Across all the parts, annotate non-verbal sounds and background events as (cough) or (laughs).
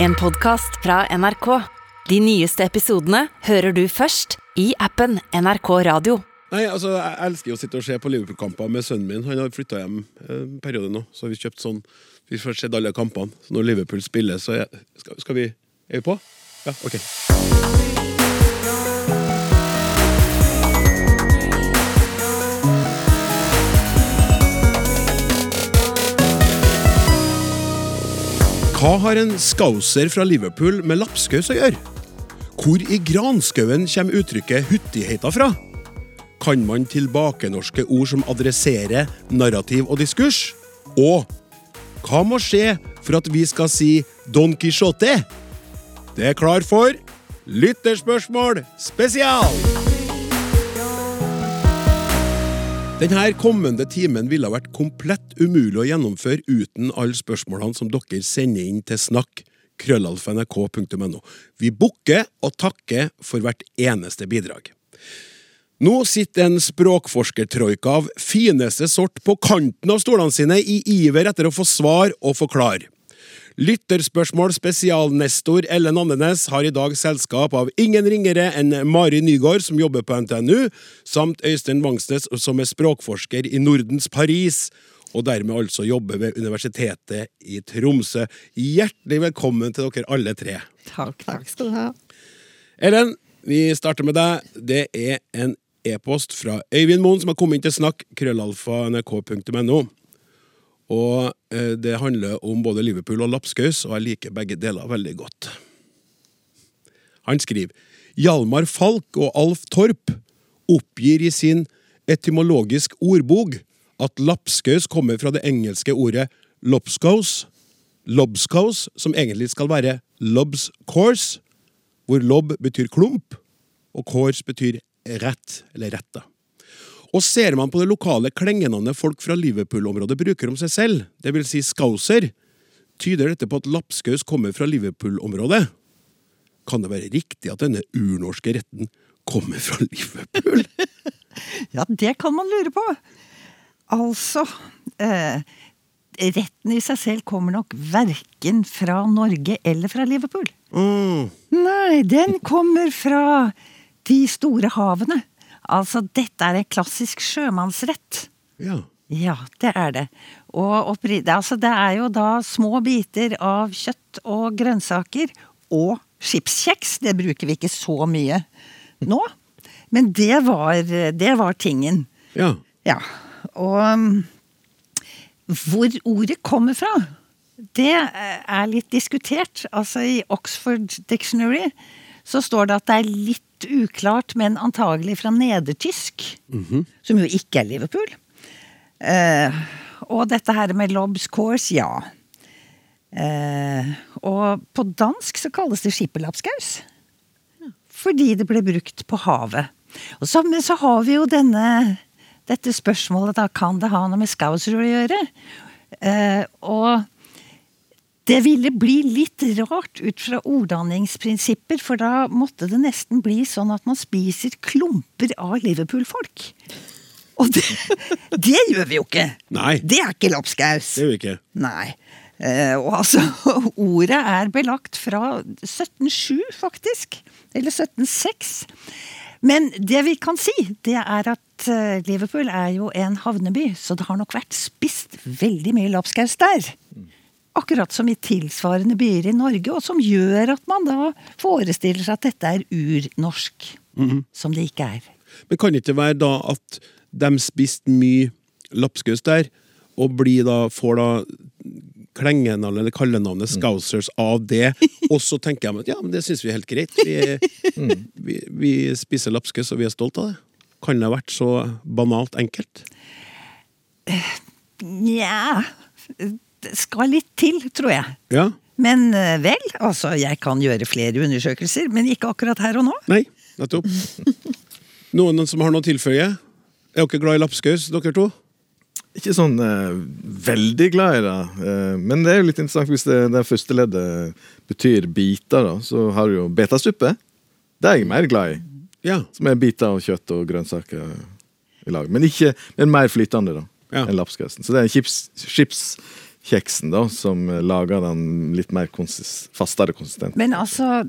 En podcast fra NRK. De nyeste episodene hører du først i appen NRK Radio. Nei, altså, Jeg elsker å sitte og se på Liverpool-kamper med sønnen min. Han har flytta hjem eh, en periode nå, så har vi kjøpt sånn Vi får sett alle kampene. Så når Liverpool spiller, så er, skal, skal vi Er vi på? Ja, ok. Hva har en skauser fra Liverpool med lapskaus å gjøre? Hvor i granskauen kommer uttrykket 'huttigheta' fra? Kan man tilbakenorske ord som adresserer narrativ og diskurs? Og hva må skje for at vi skal si Don Quijote? Det er klar for Lytterspørsmål spesial! Denne kommende timen ville vært komplett umulig å gjennomføre uten alle spørsmålene som dere sender inn til snakk. krøllalfa.nrk.no. Vi bukker og takker for hvert eneste bidrag. Nå sitter en språkforskertroika av fineste sort på kanten av stolene sine i iver etter å få svar og forklare. Lytterspørsmål spesialnestor Ellen Andenes har i dag selskap av ingen ringere enn Mari Nygaard, som jobber på NTNU, samt Øystein Vangsnes, som er språkforsker i Nordens Paris, og dermed altså jobber ved Universitetet i Tromsø. Hjertelig velkommen til dere alle tre. Takk, takk skal du ha. Ellen, vi starter med deg. Det er en e-post fra Øyvind Moen som har kommet inn til snakk, krøllalfa nrk.no. Og eh, det handler om både Liverpool og lapskaus, og jeg liker begge deler veldig godt. Han skriver Hjalmar Falk og Alf Torp oppgir i sin etymologisk ordbok at lapskaus kommer fra det engelske ordet lobscouse, lobscouse, som egentlig skal være lobs course, hvor lob betyr klump, og course betyr rett, eller retta. Og ser man på det lokale klengenavnet folk fra Liverpool-området bruker om seg selv, det vil si scouser, tyder dette på at lapskaus kommer fra Liverpool-området. Kan det være riktig at denne urnorske retten kommer fra Liverpool? (laughs) Ja, det kan man lure på. Altså eh, Retten i seg selv kommer nok verken fra Norge eller fra Liverpool. Mm. Nei, den kommer fra de store havene. Altså, dette er en klassisk sjømannsrett. Ja. Ja, det er det. Og oppri- det- altså, det er jo da små biter av kjøtt og grønnsaker og skipskjeks. Det bruker vi ikke så mye nå. Men det var, det var tingen. ja. Ja. Og um, hvor ordet kommer fra, det eh, er litt diskutert. Altså i Oxford Dictionary så står det at det er litt uklart, men antagelig fra nedertysk. Som jo ikke er Liverpool. Eh, og dette her med lobs course, ja. Eh, og på dansk så kalles det skipperlapskaus. Fordi det ble brukt på havet. Og så, men så har vi jo denne, dette spørsmålet, da. Kan det ha noe med scouser å gjøre? Eh, og det ville bli litt rart ut fra orddanningsprinsipper, for da måtte det nesten bli sånn at man spiser klumper av Liverpool-folk. Og det, det gjør vi jo ikke! Nei. Det er ikke lapskaus. Det gjør vi ikke. Nei. Eh, og altså, (laughs) ordet er belagt fra 1707, faktisk. Eller 1706. Men det vi kan si, det er at eh, Liverpool er jo en havneby, så det har nok vært spist veldig mye lapskaus der. Akkurat som i tilsvarende byer i Norge, og som gjør at man da forestiller seg at dette er urnorsk. Som det ikke er. Men kan det ikke være da at de spiste mye lapskaus der, og blir da, får da klengenavnet eller kallenavnet Scousers av det, (laughs) og så tenker jeg at ja, men det syns vi er helt greit. Vi, vi, vi spiser lapskaus, og vi er stolt av det. Kan det ha vært så banalt enkelt? Nja Det skal litt til, tror jeg. Ja? Men eh, vel, altså jeg kan gjøre flere undersøkelser, men ikke akkurat her og nå. Nei? Nettopp. (laughs) Noen som har noe å tilføye? Er dere glad i lapskaus, dere to? Ikke sånn eh, veldig glad i det, eh, men det er jo litt interessant hvis det, det første leddet betyr biter, da, så har du jo betasuppe. Det er jeg mer glad i. Ja. Som er biter av kjøtt og grønnsaker i lag. Men, ikke, men mer flytende da, Ja. enn lapskausen. Så det er chips, chips, kjeksen, da, som lager den litt mer konsist, fastere konsistent. Men altså,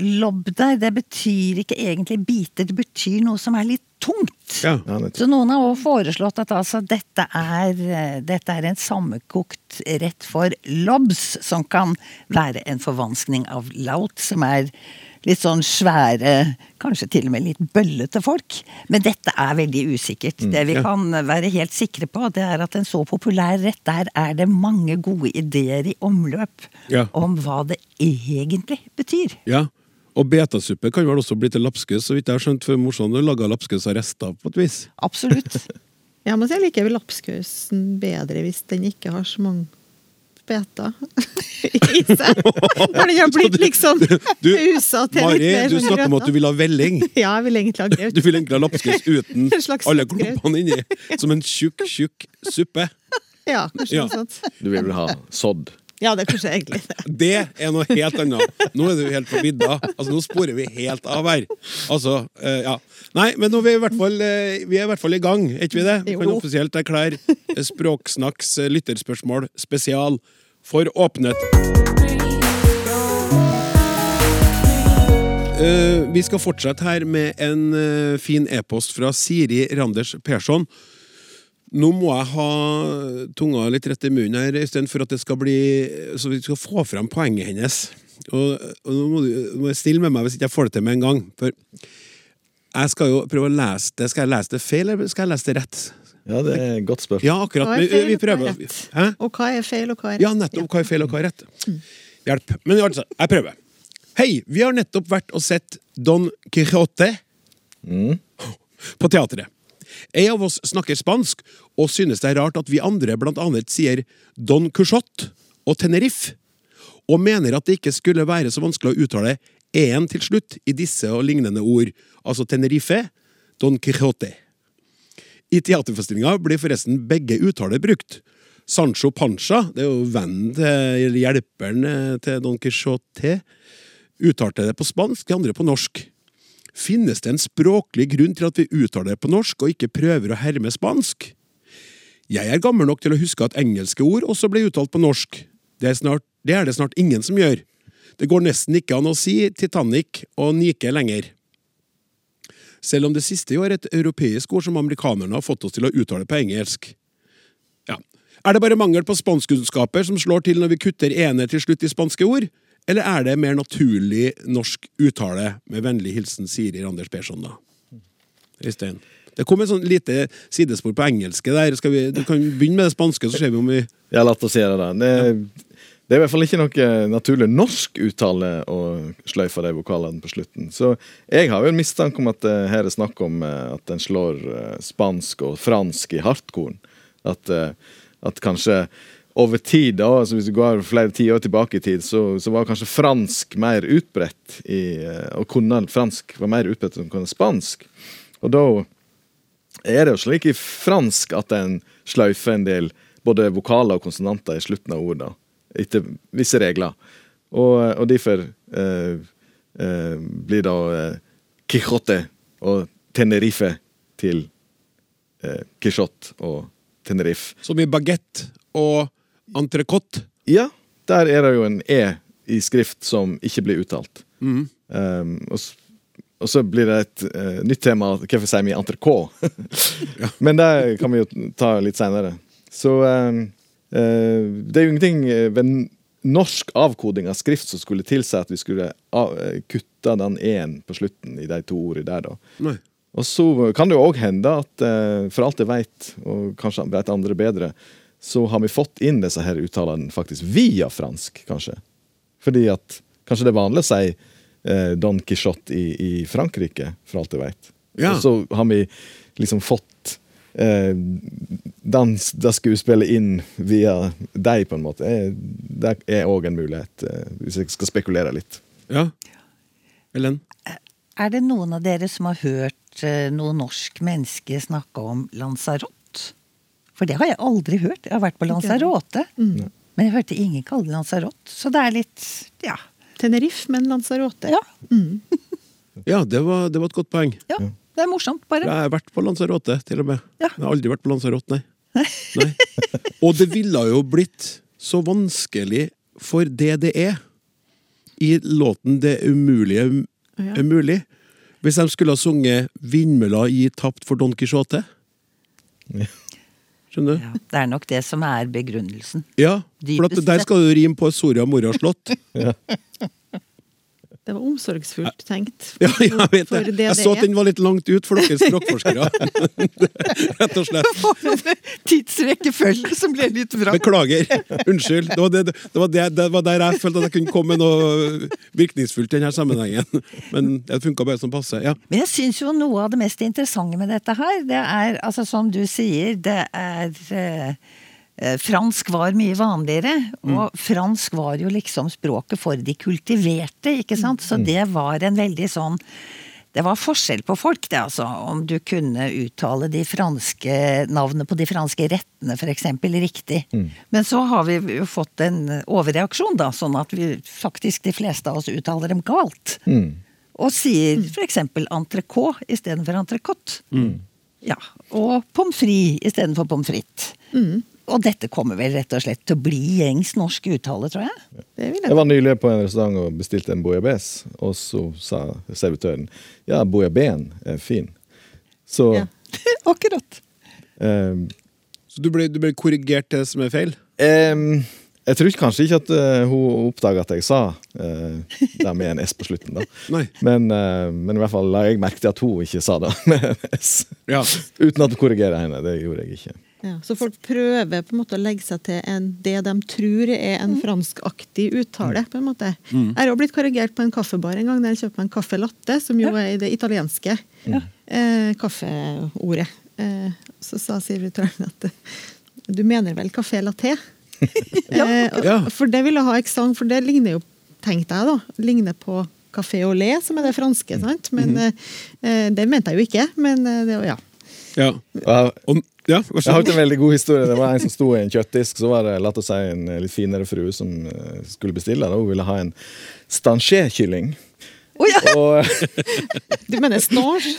lobder, det betyr ikke egentlig biter, det betyr noe som er litt tungt. Ja. Ja. Så noen har også foreslått at altså dette er, dette er en sammenkokt rett for lobs, som kan være en forvanskning av laut, som er litt sånn svære, kanskje til og med litt bøllete folk. Men dette er veldig usikkert. Det vi ja. kan være helt sikre på, det er at en så populær rett, der er det mange gode ideer i omløp Ja. om hva det egentlig betyr. Ja. Og betasuppe kan vel også bli til lapskaus, så vidt jeg har skjønt, for morsomt å lage lapskaus av rester, på et vis. Absolutt. (laughs) Ja, men jeg liker vel lapskausen bedre hvis den ikke har så mange beter (laughs) i seg. Når den har blitt (laughs) liksom Du, (laughs) husa til Mari, litt mer du snakker om at du vil ha velling. Ja, jeg vil egentlig ha grøt. Du vil egentlig ha lapskaus uten alle klumpene inni. Som en tjukk, tjukk suppe. Ja, kanskje Ja. noe sånt. Du vil vel ha sodd? Ja, det er kanskje egentlig det. (laughs) Det er noe helt annet. Nå er du helt på vidda. Altså, nå sporer vi helt av her. Altså, eh, ja. Nei, men nå er vi i hvert fall, eh, vi er i hvert fall i gang, er ikke vi det? Vi kan Jo. offisielt erklære Språksnakks eh, lytterspørsmål spesial for åpnet. Eh, vi skal fortsette her med en eh, fin e-post fra Siri Randers Persson. Nå må jeg ha tunga litt rett i munnen her, Øystein, for at det skal bli Så vi skal få fram poenget hennes. Og, og nå må du må jeg stille med meg hvis ikke jeg får det til med en gang. For jeg skal jo prøve å lese det. Skal jeg lese det feil, eller skal jeg lese det rett? Ja, det er et godt spørsmål. Ja, akkurat. Hva er Vi, feil, vi og hva er rett? Hæ? Og hva er feil, og hva er rett? Ja, nettopp. Hva er feil, og hva er rett? Hjelp. Men altså, jeg prøver. Hei, vi har nettopp vært og sett Don Quijote på teatret. En av oss snakker spansk og synes det er rart at vi andre blant annet sier Don Quijote og Tenerife, og mener at det ikke skulle være så vanskelig å uttale en til slutt i disse og lignende ord, altså Tenerife, Don Quijote. I teaterforestillinga blir forresten begge uttaler brukt. Sancho Pancha, det er jo vennen til hjelperen til Don Quijote, uttalte det på spansk, de andre på norsk. Finnes det en språklig grunn til at vi uttaler det på norsk og ikke prøver å herme spansk? Jeg er gammel nok til å huske at engelske ord også ble uttalt på norsk. Det er, snart, det er det snart ingen som gjør. Det går nesten ikke an å si Titanic og Nike lenger. Selv om det siste jo er et europeisk ord som amerikanerne har fått oss til å uttale på engelsk. Ja. Er det bare mangel på spanskkunnskaper som slår til når vi kutter ene til slutt i spanske ord? Eller er det mer naturlig norsk uttale? Med vennlig hilsen Siri Randers Persson, da. Øystein. Det kom et sånn lite sidespor på engelske der. Vi, du kan begynne med det spanske, så ser vi om vi Ja, la oss gjøre det. Det, det er i hvert fall ikke noe naturlig norsk uttale å sløyfe de vokalene på slutten. Så jeg har jo en mistanke om at det her er snakk om eh, at en slår eh, spansk og fransk i hardkorn. At, eh, at kanskje over tid, da, altså hvis du går flere tiår tilbake i tid, så, så var kanskje fransk mer utbredt. I, eh, og kunne fransk var mer utbredt enn kunne spansk. Og da er det jo slik i fransk at en sløyfer en del både vokaler og konsonanter i slutten av ordet, etter visse regler. Og, og derfor eh, eh, blir da eh, Quijote og Tenerife til eh, Quijote og Tenerife. Som i bagett og entrecôte. Ja, der er det jo en E i skrift som ikke blir uttalt. Mm. Um, og, og så blir det et uh, nytt tema. Hvorfor sier vi entrecôte? (laughs) Men det kan vi jo ta litt seinere. Så um, uh, det er jo ingenting ved norsk avkoding av skrift som skulle tilsi at vi skulle av, eh, kutte den E-en på slutten i de to ordene der, da. Nei. Og så kan det jo òg hende at uh, for alt jeg veit, og kanskje vet andre bedre, så har vi fått inn disse her uttalene faktisk via fransk, kanskje. Fordi at kanskje det er vanlig å si eh, Don Quijote i, i Frankrike, for alt jeg veit. Ja. Og så har vi liksom fått eh, dans, det skuespillet inn via deg, på en måte. Eh, Det er òg en mulighet, eh, hvis jeg skal spekulere litt. Ja. Ellen? Er det noen av dere som har hørt eh, noe norsk menneske snakke om Lanzarote? For det har jeg aldri hørt. Jeg har vært på Lanzarote. Men jeg hørte ingen kalle det Lanzarote. Så det er litt ja. Tenerife, men Lanzarote. Ja, (laughs) Ja, det var, det var et godt poeng. ja. Det er morsomt, bare. Jeg har vært på Lanzarote, til og med. Ja. Jeg har aldri vært på Lanzarote, nei. nei. Og det ville jo blitt så vanskelig for det det er, i låten 'Det umulige er mulig'. Hvis de skulle ha sunget 'Vindmølla gi tapt for Don Quijote'? Skjønner du? Ja, det er nok det som er begrunnelsen. Ja, for at der skal du rime på Soria Moria slott. (laughs) (laughs) Det var omsorgsfullt tenkt. (laughs) Ja, jeg vet det. det Jeg så at den var litt langt ut for dere språkforskere. (laughs) (laughs) Rett og slett. Tidsrekkefølge som ble litt vrang. Beklager. Unnskyld. Det var, det, det, var det, det var der jeg følte at jeg kunne komme med noe virkningsfullt i denne sammenhengen. Men det funka bare som passe. Ja. Men jeg syns jo noe av det mest interessante med dette her, det er altså som du sier, det er eh, Fransk var mye vanligere, og fransk var jo liksom språket for de kultiverte, ikke sant? Så det var en veldig sånn det var forskjell på folk, det altså. Om du kunne uttale de franske navnene på de franske rettene f.eks. riktig. Men så har vi jo fått en overreaksjon, da, sånn at vi faktisk de fleste av oss uttaler dem galt. Og sier f.eks. entrecôte istedenfor entrecôte. Ja, og pommes frites istedenfor pommes frites. Og dette kommer vel rett og slett til å bli gjengs norsk uttale, tror jeg. Det vil Jeg jeg var nylig på en restaurant og bestilte en bouillabaisse, og så sa servitøren ja, bouillabaisen er fin. Så Ja. (laughs) Akkurat. Um, Så du ble, du ble korrigert til det som er feil? Um, jeg tror kanskje ikke at eh, hun oppdaga at jeg sa uh, det med en S på slutten, da. (laughs) Men, uh, men i hvert fall la jeg merke til at hun ikke sa det (laughs) med en S. Ja. Uten at du korrigerer henne. Det gjorde jeg ikke. Ja, så folk prøver på en måte å legge seg til en, det de tror er en franskaktig uttale. på en måte. Jeg har også blitt korrigert på en kaffebar en gang der jeg kjøpte meg en caffè latte, som jo er i det italienske eh, kaffeordet. Eh, så sa servitøren at eh, du mener vel caffè latte? (laughs) eh, og- For det ville ha eksang, for det ligner jo, tenkte jeg da, ligner på café au lait, som er det franske, sant? Men mm. eh, det mente jeg jo ikke. Men eh, det, ja. ja. Og, ja, jeg har ikke en veldig god historie. Det var en som sto i en kjøttdisk, så var det la oss si, en eh, litt finere frue som eh, skulle bestille. Da. Hun ville ha en stanché-kylling. Oh, ja! Og Du mener stange?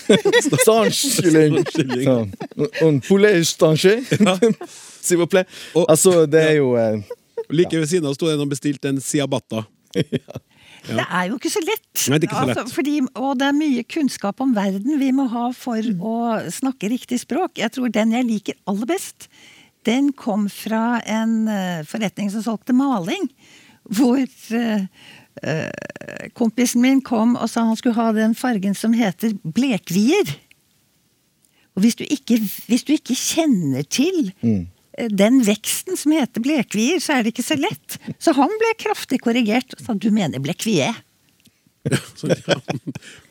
Stange-kylling! Sånn. Un poulet stanchet, s'il vous plaît. Og- Altså, det er jo eh, Like ved siden av sto det en og bestilte en ciabatta. (laughs) Det er jo ikke så lett. Nei, det er ikke så lett. fordi, og det er mye kunnskap om verden vi må ha for å snakke riktig språk. Jeg tror den jeg liker aller best, den kom fra en eh, forretning som solgte maling. Hvor eh, eh, kompisen min kom og sa han skulle ha den fargen som heter blekvier. Og hvis du ikke, hvis du ikke kjenner til eh, den veksten som heter blekvier, så er det ikke så lett. Så han ble kraftig korrigert og sa du mener blekvier. (laughs) Så, ja.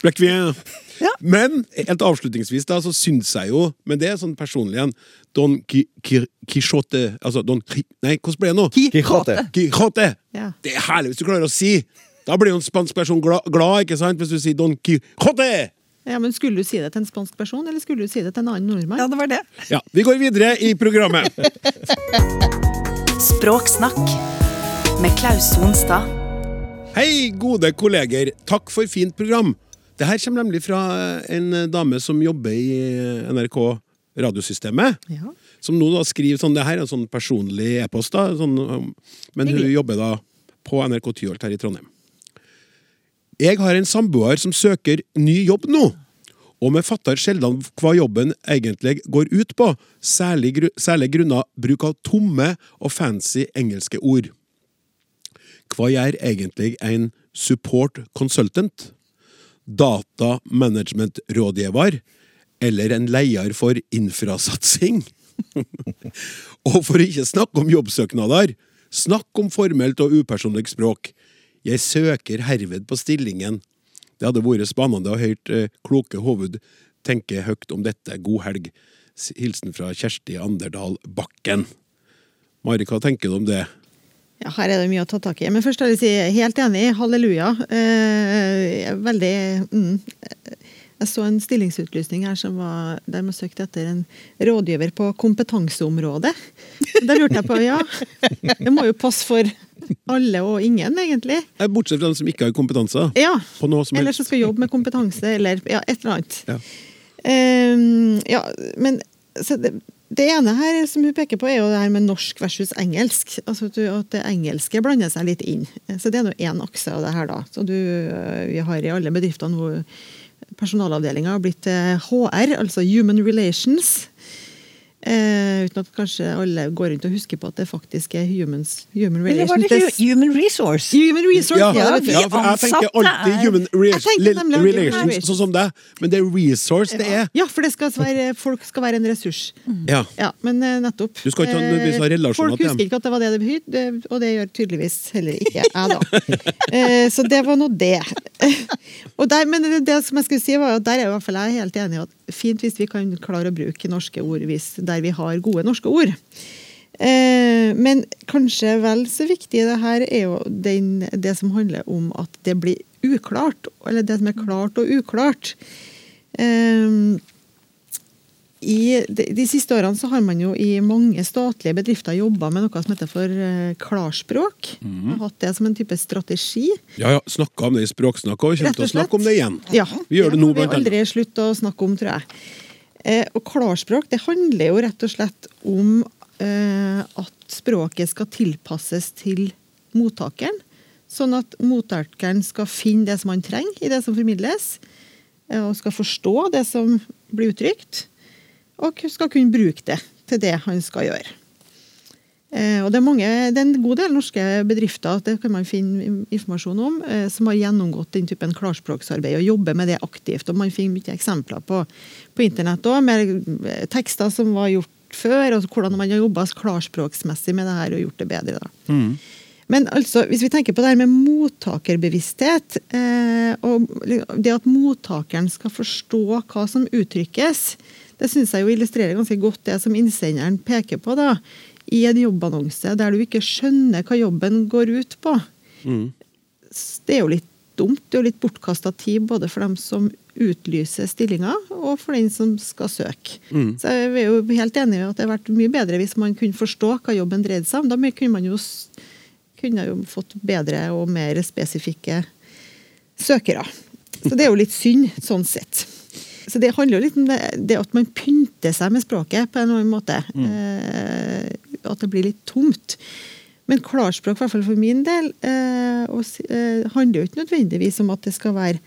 Black Ja. Men helt avslutningsvis da, så syns jeg jo, men det er sånn personlig igjen Don Qui- Qui- Quijote Altså Don Qui- Nei, hvordan ble det nå? Quijote. Quijote! Ja. Det er herlig hvis du klarer å si! Da blir jo en spansk person glad, glad ikke sant? Hvis du sier Don Quijote! Ja, men Skulle du si det til en spansk person, eller skulle du si det til en annen nordmann? Ja, det var det. Ja, Vi går videre i programmet. Språksnakk med Klaus Sonstad. Hei, gode kolleger. Takk for fint program. Det her kommer nemlig fra en dame som jobber i NRK radiosystemet. Ja. Som nå da skriver sånn, det her er en sånn personlig e-post, da, sånn, men hun jobber da på NRK Tyholt her i Trondheim. Jeg har en samboer som søker ny jobb nå, og vi fatter sjelden hva jobben egentlig går ut på, særlig, gru- særlig grunnet bruk av tomme og fancy engelske ord. Hva gjør egentlig en support consultant? Data management rådgiver? Eller en leier for infrasatsing? (laughs) og for ikke snakke om jobbsøknader, snakk om formelt og upersonlig språk. Jeg søker herved på stillingen. Det hadde vært spennende å høre eh, kloke hoved tenke høyt om dette. God helg. Hilsen fra Kjersti Anderdal Bakken. Mari, hva tenker du om det? Ja, her er det mye å ta tak i. Men først vil jeg si helt enig. Halleluja. Eh, veldig mm, Jeg så en stillingsutlysning her som var der man søkte etter en rådgiver på kompetanseområdet. Da lurte jeg på, ja Det må jo passe for (laughs) alle og ingen, egentlig. Bortsett fra de som ikke har kompetanse. Ja. På noe som Eller som skal jobbe med kompetanse, eller ja, et eller annet. Ja. um, ja, men det, Det ene her som hun peker på, er jo det her med norsk versus engelsk. Altså at, du, at det engelske blander seg litt inn. Så det er nå én akse av det her, da. Så du, øh, vi har i alle bedriftene hvor personalavdelinga har blitt HR, altså Human Relations. Eh, uten at kanskje alle går rundt og husker på at det faktisk er humans, human Eller var relations. det Det- human resource? Human resource, Ja, ja, ja, for jeg tenker alltid human re tenker relations, sånn som det. Men det er resource det er. Ja, for det skal være, folk skal være en ressurs. Ja. Ja, men eh, nettopp. Du skal ikke ha Eh, relasjoner Folk til dem. husker ikke at det var det det betydde, og det gjør tydeligvis heller ikke jeg, da. (laughs) Eh, Så det var nå det. (laughs) Og der, men det, det som jeg skulle si var at der er i hvert fall jeg helt enig i at fint hvis vi kan klare å bruke norske ord hvis, der vi har gode norske ord. Eh, Men kanskje vel så viktig det her er jo den, det som handler om at det blir uklart, eller det som er klart og uklart. Eh, i de, de siste årene så har man jo i mange statlige bedrifter jobba med noe som heter for eh, klarspråk. Mm. Hatt det som en type strategi. Ja, ja, Snakka om det i Språksnakk, og kommer til å snakke om det igjen. Ja, Vi gjør det nå, må vi har vi aldri slutte å snakke om, tror jeg. Eh, og klarspråk det handler jo rett og slett om eh, at språket skal tilpasses til mottakeren. Sånn at mottakeren skal finne det som han trenger i det som formidles, eh, og skal forstå det som blir uttrykt, og skal kunne bruke det til det han skal gjøre. Eh, og det er, mange, det er en god del norske bedrifter det kan man finne informasjon om, eh, som har gjennomgått den typen klarspråksarbeid og jobber med det aktivt. og Man finner mye eksempler på, på internett òg, med eh, tekster som var gjort før, og hvordan man har jobba klarspråksmessig med det her og gjort det bedre. da. Men altså, hvis vi tenker på det her med mottakerbevissthet, eh, og det at mottakeren skal forstå hva som uttrykkes, det syns jeg jo illustrerer ganske godt det som innsenderen peker på da, i en jobbannonse der du ikke skjønner hva jobben går ut på. Det er jo litt dumt. Det er jo litt bortkasta tid både for dem som utlyser stillinger, og for den som skal søke. Så jeg er jo helt enig i at det har vært mye bedre hvis man kunne forstå hva jobben dreide seg om. Da kunne man jo, kunne jo fått bedre og mer spesifikke søkere. Så det er jo litt synd, sånn sett. Så det handler jo litt om det, det at man pynter seg med språket på en eller annen måte. Eh, at det blir litt tomt. Men klarspråk, i hvert fall for min del, eh, og, eh, handler jo ikke nødvendigvis om at det skal være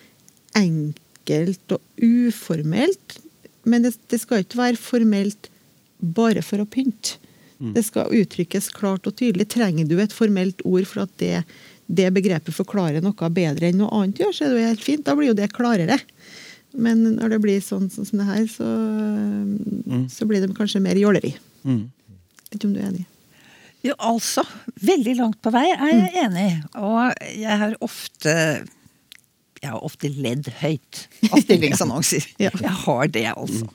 enkelt og uformelt. Men det, det skal ikke være formelt bare for å pynte. Det skal uttrykkes klart og tydelig. Trenger du et formelt ord for at det, det begrepet forklarer noe bedre enn noe annet gjør, så er det jo helt fint. Da blir jo det klarere. Men når det blir sånn, sånn som det her, så, så blir det kanskje mer jåleri. Vet ikke om du er enig? Jo, altså. Veldig langt på vei er jeg enig. Og jeg har ofte jeg har ofte ledd høyt av (laughs) stillingsannonser. Ja. Jeg har det, altså.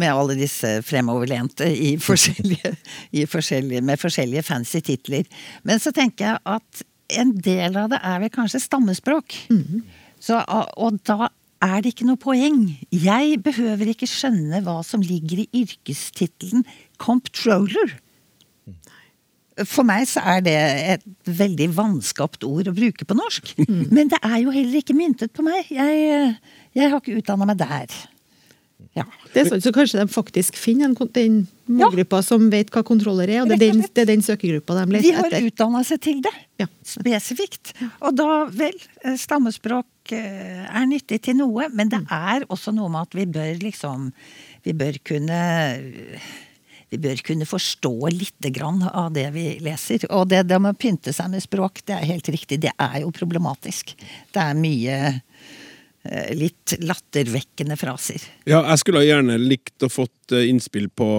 Med alle disse fremoverlente i forskjellige, i forskjellige, med forskjellige fancy titler. Men så tenker jeg at en del av det er vel kanskje stammespråk. Så, og da er det ikke noe poeng. Jeg behøver ikke skjønne hva som ligger i yrkestittelen comptroller. For meg så er det et veldig vanskapt ord å bruke på norsk. Men det er jo heller ikke myntet på meg. Jeg, jeg har ikke utdanna meg der. Ja. Det er sånn, så kanskje de faktisk finner en, den målgruppa som vet hva kontroller er, og det er den, det er den søkegruppa de De har etter. utdanna seg til det. Ja. Spesifikt. Og da, vel, eh, stammespråk eh, er nyttig til noe, men det er også noe med at vi bør liksom Vi bør kunne vi bør kunne forstå litt grann av det vi leser. Og det, det med å pynte seg med språk, det er helt riktig. Det er jo problematisk. Det er mye litt lattervekkende fraser. Ja, jeg skulle gjerne likt å fått eh, innspill på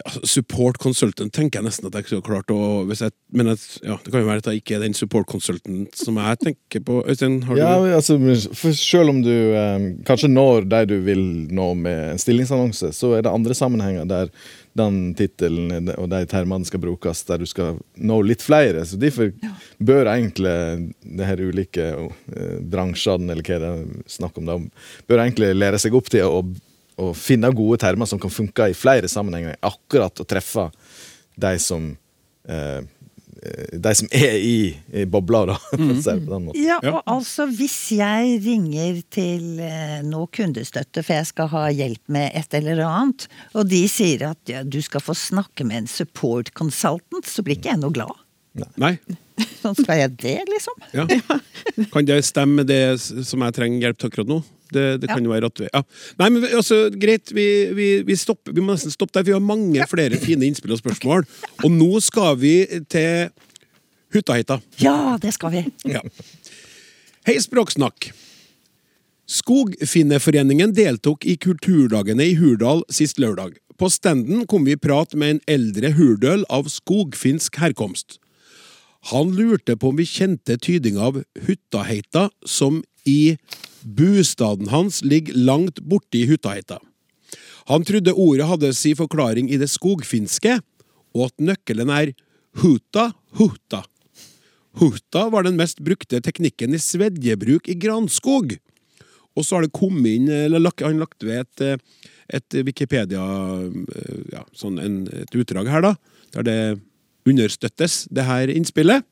ja, support consultant, tenker jeg nesten at jeg skulle klart å hvis jeg, Men jeg, ja, det kan jo være at jeg ikke er den support consultant som jeg tenker på. Øystein, har du Ja, altså, for selv om du eh, kanskje når de du vil nå med en stillingsannonse, så er det andre sammenhenger der den tittelen og de termene skal brukes, der du skal nå litt flere. Så derfor bør egentlig de her ulike eh, bransjene, eller hva det er snakk om, da, bør egentlig lære seg opp til å, å finne gode termer som kan funke i flere sammenhenger, akkurat å treffe de som eh, de som er i, i bobla, da. (laughs) Ja, Ja. og altså hvis jeg ringer til eh, noe kundestøtte for jeg skal ha hjelp med et eller annet, og de sier at ja, du skal få snakke med en support consultant, så blir ikke jeg noe glad. Nei? (laughs) Sånn skal jeg det, liksom? Ja. (laughs) Kan det stemme det som jeg trenger hjelp til akkurat nå? Det, det kan jo være at ja. Nei, men altså, greit, vi, vi, vi, stopper, vi må nesten stoppe der. Vi har mange flere fine innspill og spørsmål. Og nå skal vi til Hutaheita. Ja, det skal vi. Ja. Hei, Språksnakk. Skogfinneforeningen deltok i Kulturdagene i Hurdal sist lørdag. På stenden kom vi i prat med en eldre hurdøl av skogfinsk herkomst. Han lurte på om vi kjente tydinga av Huttaheita, som i bustaden hans ligger langt borti Hutaheita. Han trodde ordet hadde si forklaring i det skogfinske, og at nøkkelen er huta huta. Huta var den mest brukte teknikken i svedjebruk i granskog. Og så har det kommet inn, eller lagt, han lagt ved et, eh, et Wikipedia, eh, ja, sånn en, et utdrag her da, der det understøttes, det her innspillet.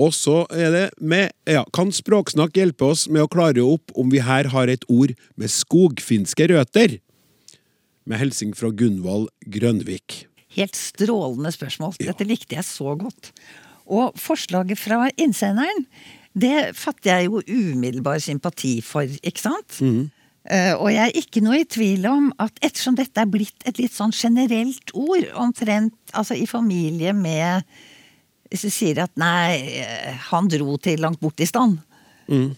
Og så er det med, ja, kan Språksnakk hjelpe oss med å klare opp om vi her har et ord med skogfinske røter? Med hilsing fra Gunvald Grønvik. Helt strålende spørsmål. Dette likte jeg så godt. Og forslaget fra innsenderen, det fatter jeg jo umiddelbar sympati for, ikke sant? Eh, og jeg er ikke noe i tvil om at ettersom dette er blitt et litt sånn generelt ord, omtrent altså i familie med sier at nei, eh, han dro til langt borte i stand, mm.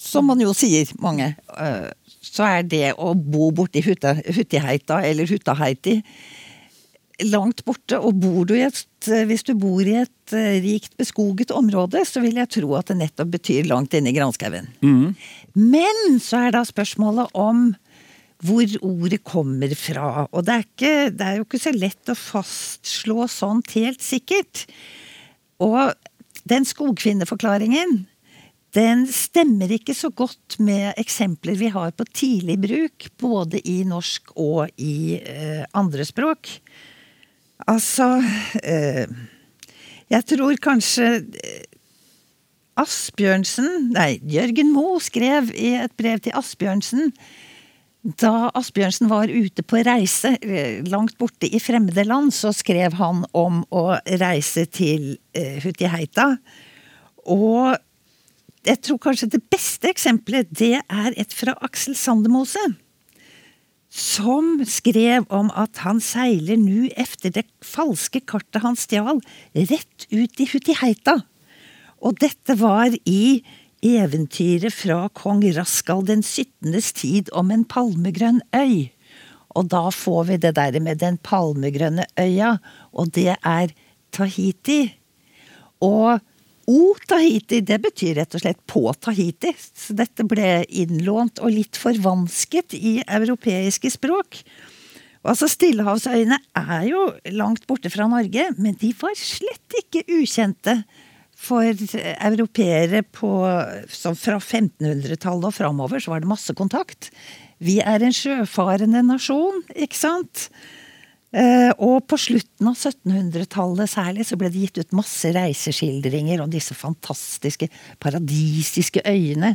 som man jo sier, mange, eh, så er det å bo borti Huttiheita eller Huttaheiti langt borte, og bor du i et, hvis du bor i et eh, rikt beskoget område, så vil jeg tro at det nettopp betyr langt inne i granskauen. Men så er da spørsmålet om hvor ordet kommer fra. Og det er, ikke, det er jo ikke så lett å fastslå sånt helt sikkert. Og den skogfinneforklaringen, den stemmer ikke så godt med eksempler vi har på tidlig bruk, både i norsk og i eh, andre språk. Altså eh, Jeg tror kanskje eh, Asbjørnsen Nei, Jørgen Moe skrev i et brev til Asbjørnsen da Asbjørnsen var ute på reise eh, langt borte i fremmede land, så skrev han om å reise til eh, Hutiheita. Og jeg tror kanskje det beste eksempelet, det er et fra Aksel Sandemose som skrev om at han seiler nu efter det falske kartet han stjal, rett ut i Hutiheita. Og dette var i eventyret fra kong Raskal den 17. tid om en palmegrønn øy. Og da får vi det der med den palmegrønne øya, og det er Tahiti. Og O Tahiti, det betyr rett og slett på Tahiti. Så dette ble innlånt og litt forvansket i europeiske språk. Og altså Stillehavsøyene er jo langt borte fra Norge, men de var slett ikke ukjente for europeere Fra 1500-tallet og framover så var det masse kontakt. Vi er en sjøfarende nasjon, ikke sant? Eh, og på slutten av 1700-tallet særlig så ble det gitt ut masse reiseskildringer om disse fantastiske, paradisiske øyene.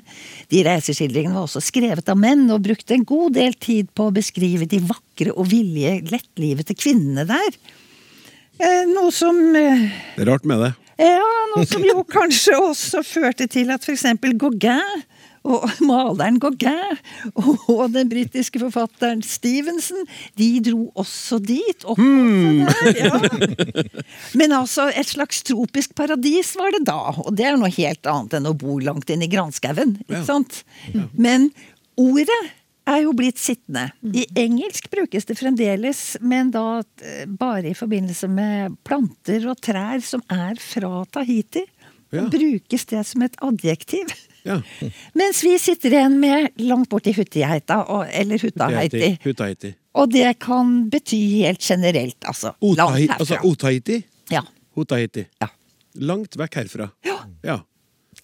De reiseskildringene var også skrevet av menn, og brukte en god del tid på å beskrive de vakre og villige, lettlivete kvinnene der. Eh, noe som eh, Det er rart med det. Ja, noe som jo kanskje også førte til at f.eks. Gauguin og maleren Gauguin og den britiske forfatteren Stevenson, de dro også dit. Oppover der, ja. Men altså, et slags tropisk paradis var det da. Og det er noe helt annet enn å bo langt inn i granskauen. Ja. Men ordet er jo blitt sittende. I engelsk brukes det fremdeles, men da eh, bare i forbindelse med planter og trær som er fra Tahiti. Ja. Brukes det som et adjektiv. Ja. (laughs) Mens vi sitter igjen med langt borti Hutiheita, eller Hutaheiti. Hutaheiti. Og det kan bety helt generelt, altså. Langt herfra. altså Otaheiti? Ja. Hutaheiti. Ja. Langt vekk herfra. Ja. Ja.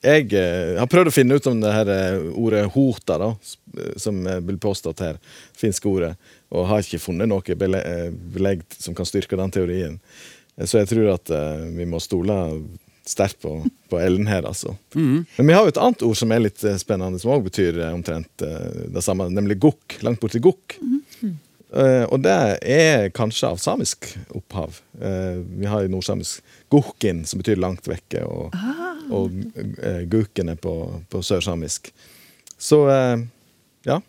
Jeg eh, har prøvd å finne ut om det her eh, ordet hota, da, eh, som eh, blir påstått her. Finske ordet. Og har ikke funnet noe belegg som kan styrke den teorien. Så jeg tror at eh, vi må stole sterkt på, på Ellen her, altså. Men vi har jo et annet ord som er litt spennende, som òg betyr omtrent eh, det samme, nemlig gokk. Langt borti gokk. Eh, og det er kanskje av samisk opphav. Vi har i nordsamisk gokkin, som betyr langt vekke, og, og gukene gukken er på, på sørsamisk. Så eh, ja.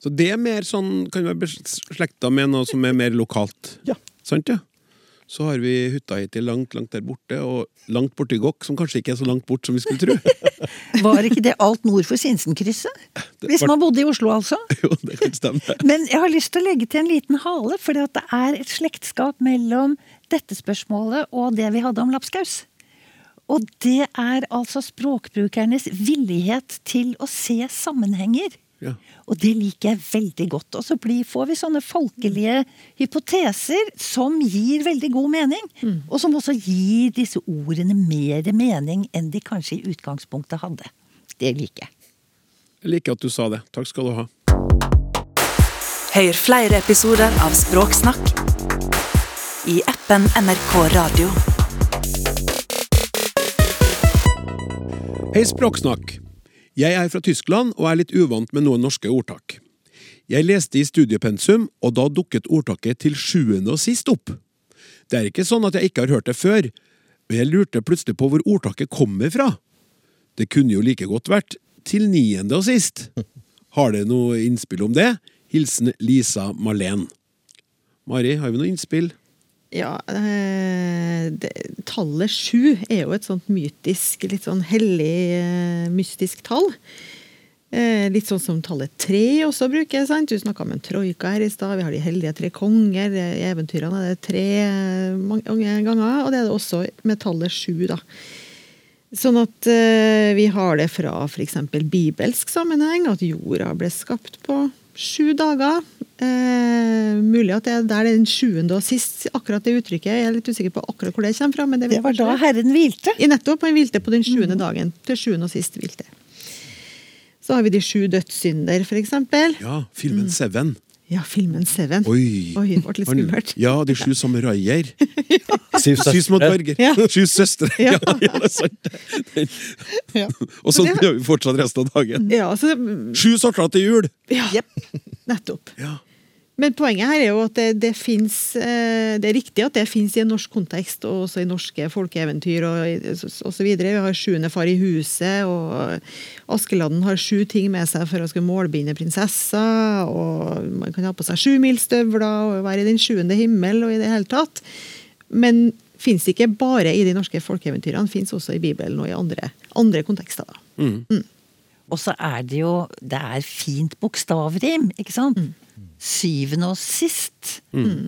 Så det er mer sånn, kan være beslekta med noe som er mer lokalt. Ja. Sant, ja? Så har vi hytta hittil langt, langt der borte, og langt borti Gokk, som kanskje ikke er så langt bort som vi skulle tro. (laughs) Var ikke det alt nord for Sinsenkrysset? Hvis man bodde i Oslo, altså? (laughs) jo, det kan stemme. Men jeg har lyst til å legge til en liten hale, for det er et slektskap mellom dette spørsmålet og det vi hadde om lapskaus. Og det er altså språkbrukernes villighet til å se sammenhenger. Ja. Og det liker jeg veldig godt. Og så blir, får vi sånne folkelige hypoteser som gir veldig god mening. Og som også gir disse ordene mer mening enn de kanskje i utgangspunktet hadde. Det liker jeg. Jeg liker at du sa det. Takk skal du ha. Hør flere episoder av Språksnakk i appen NRK Radio. Hei, Språksnakk. Jeg er fra Tyskland og er litt uvant med noen norske ordtak. Jeg leste i studiepensum, og da dukket ordtaket til sjuende og sist opp. Det er ikke sånn at jeg ikke har hørt det før, men jeg lurte plutselig på hvor ordtaket kommer fra. Det kunne jo like godt vært til niende og sist. Har dere noe innspill om det? Hilsen Lisa Malén. Mari, har vi noe innspill? Ja, eh, det, tallet sju er jo et sånt mytisk, litt sånn hellig, eh, mystisk tall. Eh, litt sånn som tallet tre også bruker. sant? Du snakka om en troika her i stad. Vi har de heldige tre konger. I eventyrene er det tre mange ganger. Og det er det også med tallet sju, da. Sånn at vi har det fra f.eks. bibelsk sammenheng, at jorda ble skapt på sju dager. Eh, mulig at det er der den sjuende og sist, akkurat det uttrykket. Jeg er litt usikker på akkurat hvor det kommer fra. men Det, Det var da Herren hvilte. i nettopp, han hvilte på den sjuende dagen. Til sjuende og sist hvilte. Så har vi de sju dødssynder, for eksempel. Ja, filmen Seven. Ja, filmen Seven. Oi. Oi, det ble litt skummelt. Ja, de sju samuraier. (laughs) Syv Syv dverger. Ja. (laughs) Sju søstre. Ja. Ja. ja, det er sant. Ja. Og sånn gjør vi fortsatt resten av dagen. Ja, så, Sju sorter til jul! ja, nettopp. Ja. Men poenget her er jo at det, det fins Det er riktig at det fins i en norsk kontekst, og også i norske folkeeventyr og, osv. så videre. Vi har sjuende far i huset, og Askeladden har sju ting med seg for å skulle målbinde prinsessa, og man kan ha på seg sjumilsstøvler og være i den sjuende himmel og i det hele tatt. Men fins ikke bare i de norske folkeeventyrene, fins også i Bibelen og i andre, andre kontekster. da. Og så er det jo Det er fint bokstavrim, ikke sant? Syvende og sist.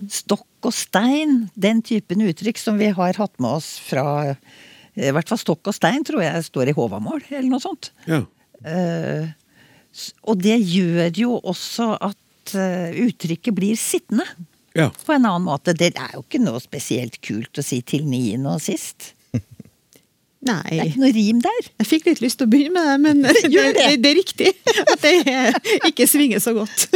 Stokk og stein. Den typen uttrykk som vi har hatt med oss fra I hvert fall stokk og stein tror jeg står i Håvamål, eller noe sånt. ja. Uh, og det gjør jo også at uh, uttrykket blir sittende ja. på en annen måte. Det er jo ikke noe spesielt kult å si til niende og sist. Det er ikke noe rim der. Jeg fikk litt lyst til å begynne med det, men (laughs) det, det. det, det er riktig at det ikke svinger så godt.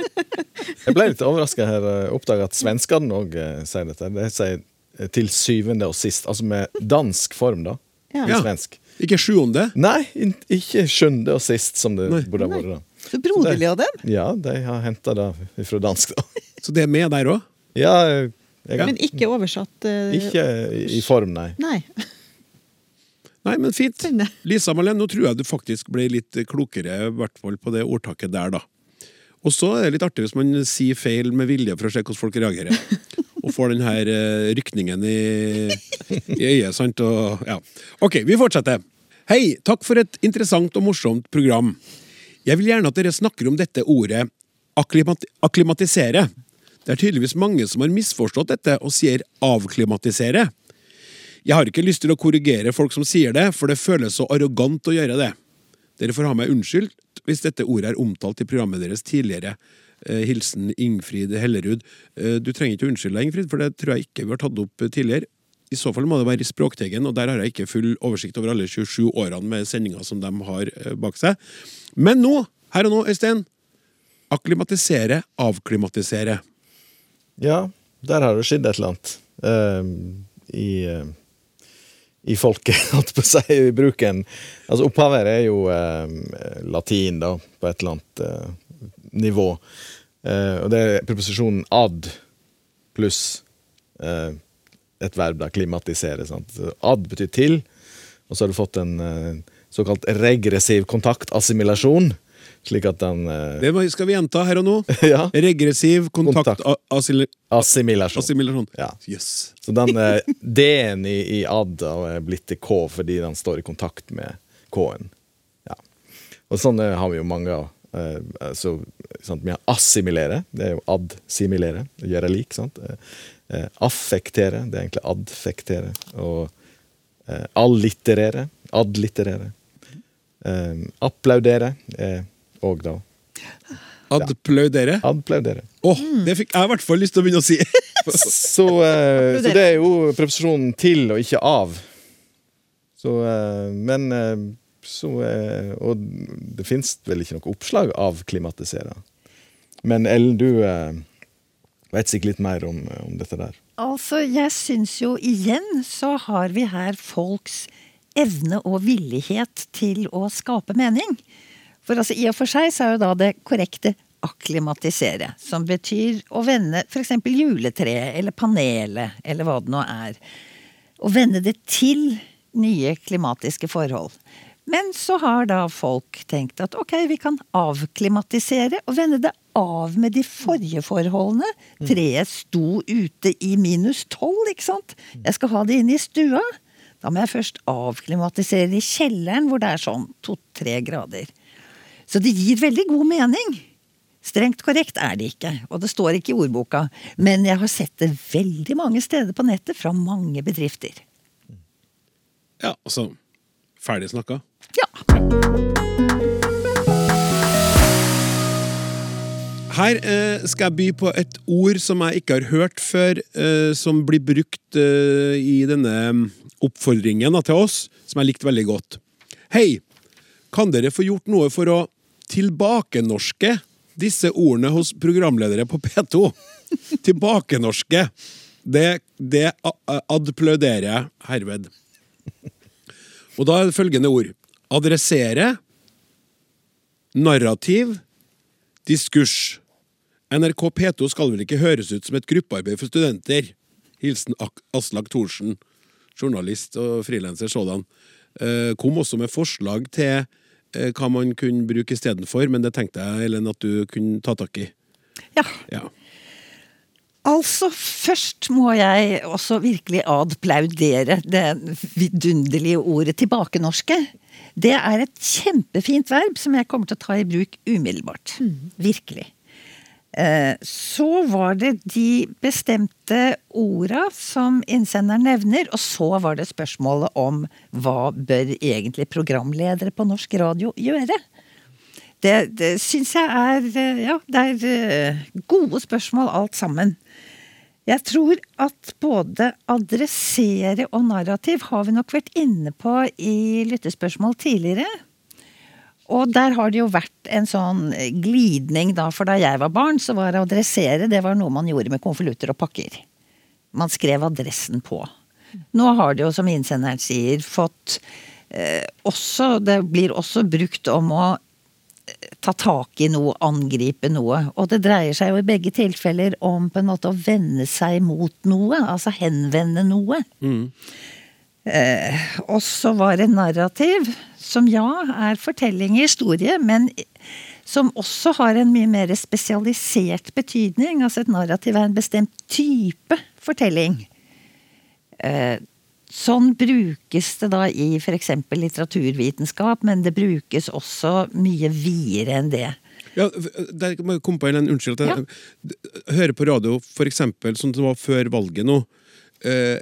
(laughs) Jeg ble litt overraska her. Oppdaga at svenskene òg sier dette. De sier eh, til syvende og sist. Altså med dansk form, da. Ja. I Ja. svensk. Ikke sjuende. Nei, ikke sjuende og sist, som det Nei. burde ha vært. da. Så broderlig av dem. Ja, de har henta det fra dansk, da. (laughs) Så det er med der òg. Ja, jeg, Men ikke oversatt Uh, ikke i form, nei. Nei. Nei, men fint. Spennende. Lisa Malén, nå tror jeg du faktisk ble litt klokere, i hvert fall på det ordtaket der, da. Og så er det litt artig hvis man sier feil med vilje for å se hvordan folk reagerer. (laughs) Og får den her eh, rykningen i, i øyet, sant? Og, ja. Ok, vi fortsetter. Hei, takk for et interessant og morsomt program. Jeg vil gjerne at dere snakker om dette ordet akklimat akklimatisere. Det er tydeligvis mange som har misforstått dette og sier avklimatisere. Jeg har ikke lyst til å korrigere folk som sier det, for det føles så arrogant å gjøre det. Dere får ha meg unnskyldt hvis dette ordet er omtalt i programmet deres tidligere. Eh, hilsen Ingfrid Hellerud. Eh, du trenger ikke å unnskylde deg, Ingfrid, for det tror jeg ikke vi har tatt opp tidligere. I så fall må det være i Språkteigen, og der har jeg ikke full oversikt over alle 27 årene med sendinger som de har eh, bak seg. Men nå, her og nå, Øystein. Akklimatisere, avklimatisere. Ja, der har det skjedd et eller annet. Uh, i, eh, i folket, (laughs) holdt på å si, i bruken. Altså Opphavet er jo eh, latin, da, på et eller annet eh, nivå. Eh, og det er preposisjonen ad pluss eh, et verb, da, klimatisere. Sant? Ad betyr til, og så har du fått en eh, såkalt regressiv kontaktassimilasjon. Slik at den eh, Det skal vi gjenta her og nå. (laughs) Ja. Regressiv Kontakt. kontaktassimilasjon. Assimilasjon. Ja. Yes. Så den eh, (laughs) D-en i, i ad er blitt til K fordi den står i kontakt med K-en. Ja. Og sånn eh, har vi jo mange av. Eh, så, sant? Vi har assimilere, det er jo ad-similere, gjøre lik. sant? Eh, eh, affektere, det er egentlig adfektere. Og eh, allitterere, adlitterere. Eh, applaudere er òg da Applaudere? adplaudere. Åh, det fikk jeg i hvert fall lyst til å begynne å si. (laughs) Så, uh, så det er jo preposisjonen til og ikke av. Så, uh, men uh, så Og det fins vel ikke noe oppslag av klimatisere. Men Ellen, du vet sikkert litt mer om, om dette der. Altså, jeg syns jo igjen så har vi her folks evne og villighet til å skape mening. For altså, i og for seg så er jo da det korrekte akklimatisere, som betyr å vende f.eks. juletreet eller panelet, eller hva det nå er. Å vende det til nye klimatiske forhold. Men så har da folk tenkt at ok, vi kan avklimatisere og vende det av med de forrige forholdene. Treet sto ute i minus tolv, ikke sant. Jeg skal ha det inn i stua. Da må jeg først avklimatisere i kjelleren, hvor det er sånn to-tre grader. Så det gir veldig god mening. Strengt korrekt er det ikke, og det står ikke i ordboka. Men jeg har sett det veldig mange steder på nettet fra mange bedrifter. Ja, altså Ferdig snakka. Ja. Her eh, skal jeg by på et ord som jeg ikke har hørt før, eh, som blir brukt eh, i denne mm, oppfordringen da, til oss, som jeg likte veldig godt. Hei! Kan dere få gjort noe for å tilbakenorske disse ordene hos programledere på P2? (laughs) Tilbakenorske. Det, det a- a- adplauderer jeg herved. Og da er det følgende ord. Adressere. Narrativ. Diskurs. NRK P2 skal vel ikke høres ut som et gruppearbeid for studenter? Hilsen Aslak Thorsen, journalist og frilanser sådan. Eh, kom også med forslag til hva man kunne bruke istedenfor, men det tenkte jeg Ellen, at du kunne ta tak i. ja. Ja. Altså, først må jeg også virkelig adplaudere det vidunderlige ordet tilbakenorske. Det er et kjempefint verb som jeg kommer til å ta i bruk umiddelbart. Virkelig. Eh, Så var det de bestemte orda som innsenderen nevner, og så var det spørsmålet om hva bør egentlig programledere på norsk radio gjøre? Det, det syns jeg er eh, Ja, det er eh, gode spørsmål alt sammen. Jeg tror at både adressere og narrativ har vi nok vært inne på i lyttespørsmål tidligere. Og der har det jo vært en sånn glidning, da, for da jeg var barn, så var adressere det var noe man gjorde med konvolutter og pakker. Man skrev adressen på. Nå har det jo, som innsenderen sier, fått eh, også Det blir også brukt om å ta tak i noe, angripe noe. Og det dreier seg jo i begge tilfeller om på en måte å vende seg mot noe, altså henvende noe. Eh, og så var det narrativ, som ja, er fortelling i historie, men som også har en mye mer spesialisert betydning. Altså et narrativ er en bestemt type fortelling. Eh, Sånn brukes det da i f.eks. litteraturvitenskap, men det brukes også mye videre enn det. Ja, der kom på en unnskyld jeg hører på radio, eksempel, sånn som det var før valget nå. Eh,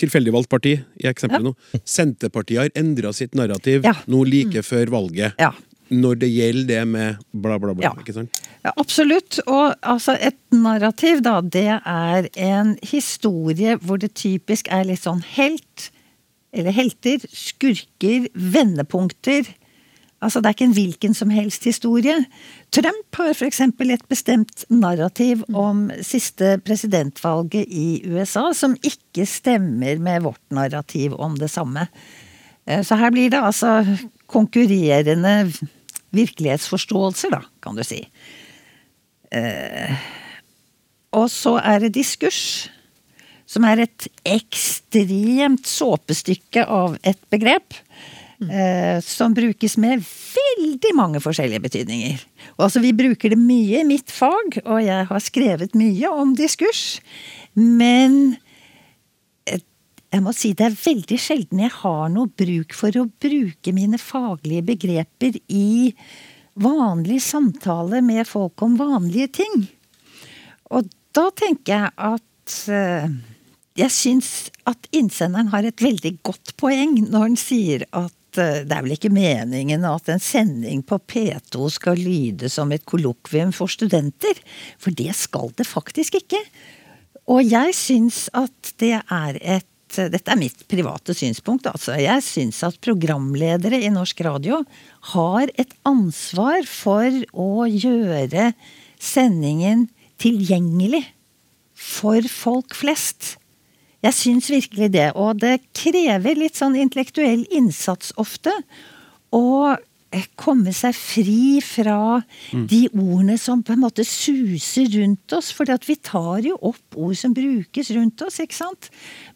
tilfeldig valgt parti, i eksempelet nå. Senterpartiet har endra sitt narrativ nå like før valget. Ja. Når det gjelder det med bla, bla, bla. Ja. Ikke sant? Ja, absolutt. Og altså, et narrativ, da, det er en historie hvor det typisk er litt sånn helt, eller helter, skurker, vendepunkter. Altså, det er ikke en hvilken som helst historie. Trump har f.eks. et bestemt narrativ om siste presidentvalget i USA som ikke stemmer med vårt narrativ om det samme. Eh, så her blir det altså konkurrerende virkelighetsforståelser, da, kan du si. Eh, og så er det diskurs, som er et ekstremt såpestykke av et begrep. Eh, som brukes med veldig mange forskjellige betydninger. Og altså, vi bruker det mye i mitt fag, og jeg har skrevet mye om diskurs. Men jeg må si det er veldig sjelden jeg har noe bruk for å bruke mine faglige begreper i vanlig samtale med folk om vanlige ting. Og da tenker jeg at eh, jeg syns at innsenderen har et veldig godt poeng når han sier at det er vel ikke meningen at en sending på P2 skal lyde som et kollokvium for studenter, for det skal det faktisk ikke. Og jeg syns at det er et dette er mitt private synspunkt, altså. Jeg syns at programledere i norsk radio har et ansvar for å gjøre sendingen tilgjengelig for folk flest. Jeg syns virkelig det, og det krever litt sånn intellektuell innsats ofte. å komme seg fri fra de ordene som på en måte suser rundt oss. For vi tar jo opp ord som brukes rundt oss, ikke sant.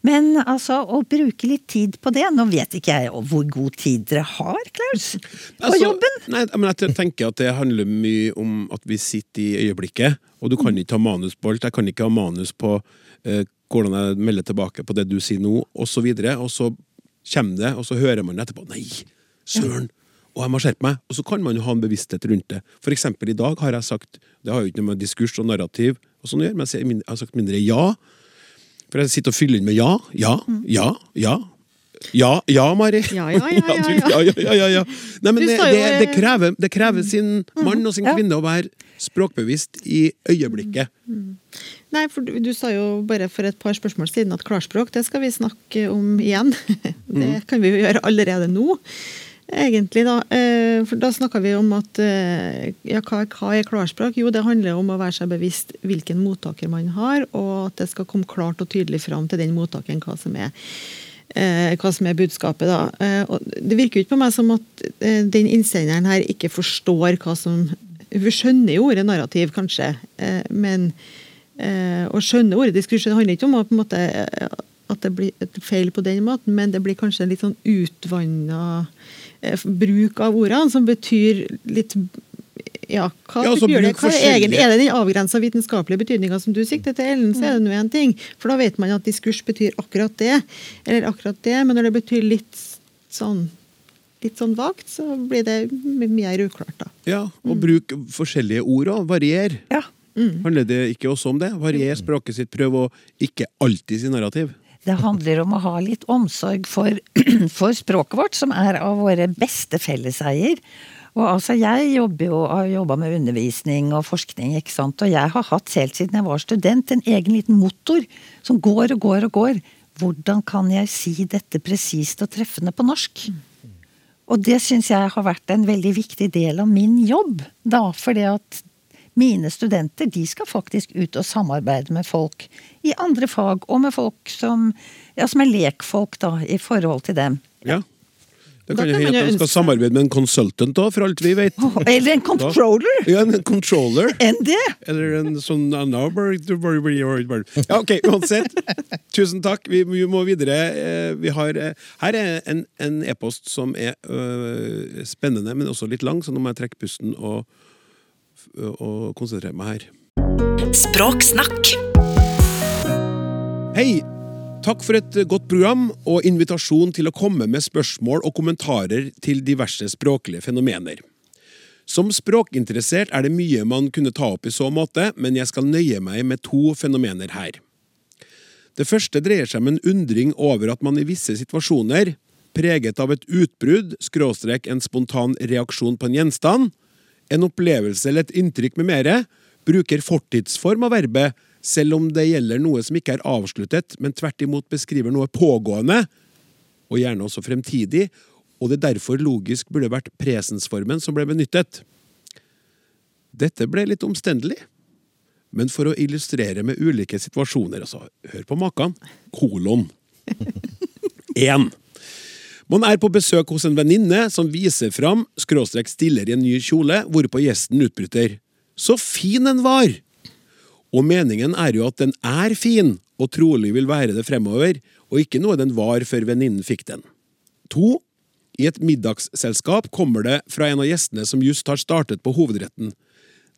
Men altså, å bruke litt tid på det Nå vet ikke jeg hvor god tid dere har, Klaus, på Altså, jobben. Nei, men jeg tenker at det handler mye om at vi sitter i øyeblikket, og du kan ikke ha manus på alt. Jeg kan ikke ha manus på eh, hvordan jeg melder tilbake på det du sier nå, og så. Og så kommer det, og så hører man etterpå Nei, søren! Og jeg må skjerpe meg. Og så kan man jo ha en bevissthet rundt det. For eksempel i dag har jeg sagt Det har jo ikke noe med diskurs og narrativ og sånn å gjøre, men jeg har sagt mindre ja. For jeg sitter og fyller inn med ja, ja, ja, ja. Ja, ja, Mari. Ja, ja, ja, ja, ja. (laughs) ja, ja, ja, ja. Nei, men det, det, det, krever, det krever sin mann og sin kvinne å være språkbevisst i øyeblikket. Nei, for du, du sa jo bare for et par spørsmål siden at klarspråk, det skal vi snakke om igjen. (laughs) Det kan vi jo gjøre allerede nå. Egentlig da, eh, for da snakka vi om at eh, ja, hva, hva er klarspråk? Jo, det handler om å være seg bevisst hvilken mottaker man har, og at det skal komme klart og tydelig fram til den mottakeren hva som er eh, hva som er budskapet. da. Og det virker jo ikke på meg som at den innsenderen her ikke forstår hva som Hun skjønner jo ordet narrativ, kanskje, men å skjønne ordet diskurs det handler ikke om å, måte, eh, at det blir et feil på den måten, men det blir kanskje en litt sånn utvanna eh, bruk av ordene, som betyr litt ja, hva Ja, altså det? Hva er, egentlig, er det den avgrensa vitenskapelige betydninga som du sikter til, Ellen, så er det nå én ting. For da vet man at diskurs betyr akkurat det, eller akkurat det. Men når det betyr litt sånn litt sånn vagt, så blir det mye mer uklart, da. Ja, og bruk forskjellige ord og varier. Ja. Handler det ikke også om det? Varier språket sitt, prøv å ikke alltid si narrativ. Det handler om å ha litt omsorg for, (clears throat) for språket vårt, som er av våre beste felleseier. Og altså, Jeg jobber jo, har jobba med undervisning og forskning, ikke sant? og jeg har hatt helt siden jeg var student en egen liten motor som går og går og går. Hvordan kan jeg si dette presist og treffende på norsk? Og det syns jeg har vært en veldig viktig del av min jobb. da, fordi at mine studenter de skal faktisk ut og samarbeide med folk i andre fag, og med folk som, ja, som er lekfolk da, i forhold til dem. Ja. Det kan jo man hende at de skal samarbeide med en consultant òg, for alt vi vet. Eller en controller! Ja, en controller. (laughs) Enn det! Eller en sånn Ja, ok, uansett. (laughs) Tusen takk. Vi, vi må videre. Eh, Vi har, eh, her er en en e-post som er øh, spennende, men også litt lang, så nå må jeg trekke pusten og, og konsentrere meg her. Språksnakk. Hei! Takk for et godt program og invitasjon til å komme med spørsmål og kommentarer til diverse språklige fenomener. Som språkinteressert er det mye man kunne ta opp i så måte, men jeg skal nøye meg med to fenomener her. Det første dreier seg om en undring over at man i visse situasjoner, preget av et utbrudd, skråstrek en spontan reaksjon på en gjenstand, en opplevelse eller et inntrykk med mere, bruker fortidsform av verbet, selv om det gjelder noe som ikke er avsluttet, men tvert imot beskriver noe pågående, og gjerne også fremtidig, og det derfor logisk burde vært presensformen som ble benyttet. Dette ble litt omstendelig, men for å illustrere med ulike situasjoner, altså, hør på maken, kolon. (laughs) 1. Man er på besøk hos en venninne som viser fram, skråstrek stiller i en ny kjole, hvorpå gjesten utbryter. Så fin den var! Og meningen er jo at den er fin, og trolig vil være det fremover, og ikke noe den var før venninnen fikk den. To. I et middagsselskap kommer det fra en av gjestene som just har startet på hovedretten.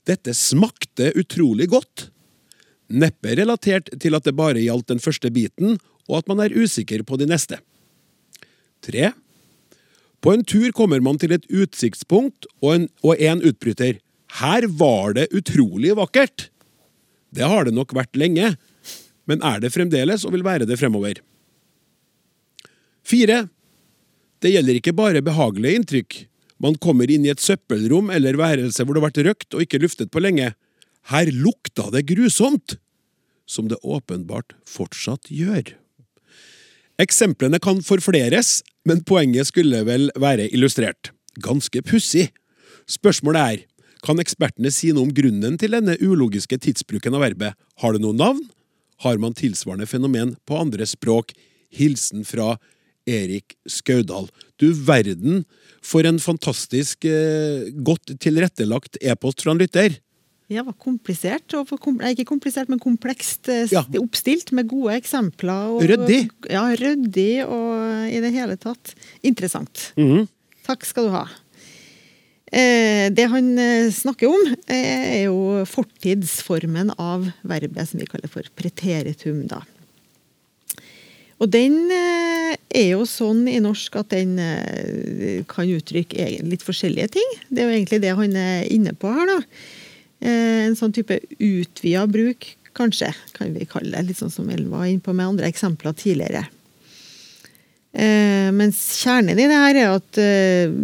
Dette smakte utrolig godt. Neppe relatert til at det bare gjaldt den første biten, og at man er usikker på de neste. 3. På en tur kommer man til et utsiktspunkt, og en, og en utbryter. Her var det utrolig vakkert! Det har det nok vært lenge, men er det fremdeles og vil være det fremover. 4. Det gjelder ikke bare behagelige inntrykk. Man kommer inn i et søppelrom eller værelse hvor det har vært røkt og ikke luftet på lenge. Her lukta det grusomt! Som det åpenbart fortsatt gjør. Eksemplene kan forfleres, men poenget skulle vel være illustrert. Ganske pussig. Spørsmålet er, kan ekspertene si noe om grunnen til denne ulogiske tidsbruken av verbet? Har det noe navn? Har man tilsvarende fenomen på andre språk? Hilsen fra Erik Skaudal. Du verden for en fantastisk eh, godt tilrettelagt e-post fra en lytter. Ja, var komplisert. Og kom, nei, ikke komplisert, men komplekst eh, Ja. oppstilt, med gode eksempler. Og, Ryddig. Ja, ryddig og i det hele tatt interessant. Mhm. Takk skal du ha. Eh, det han eh, snakker om, eh, er jo fortidsformen av verbet som vi kaller for preteritum. da. Og den eh, er jo sånn i norsk at den kan uttrykke litt forskjellige ting. Det er jo egentlig det han er inne på her, da. Eh, En sånn type utvida bruk, kanskje, kan vi kalle det. Litt sånn som Ellen var inne på med andre eksempler tidligere. Eh, mens kjernen i det her er at eh,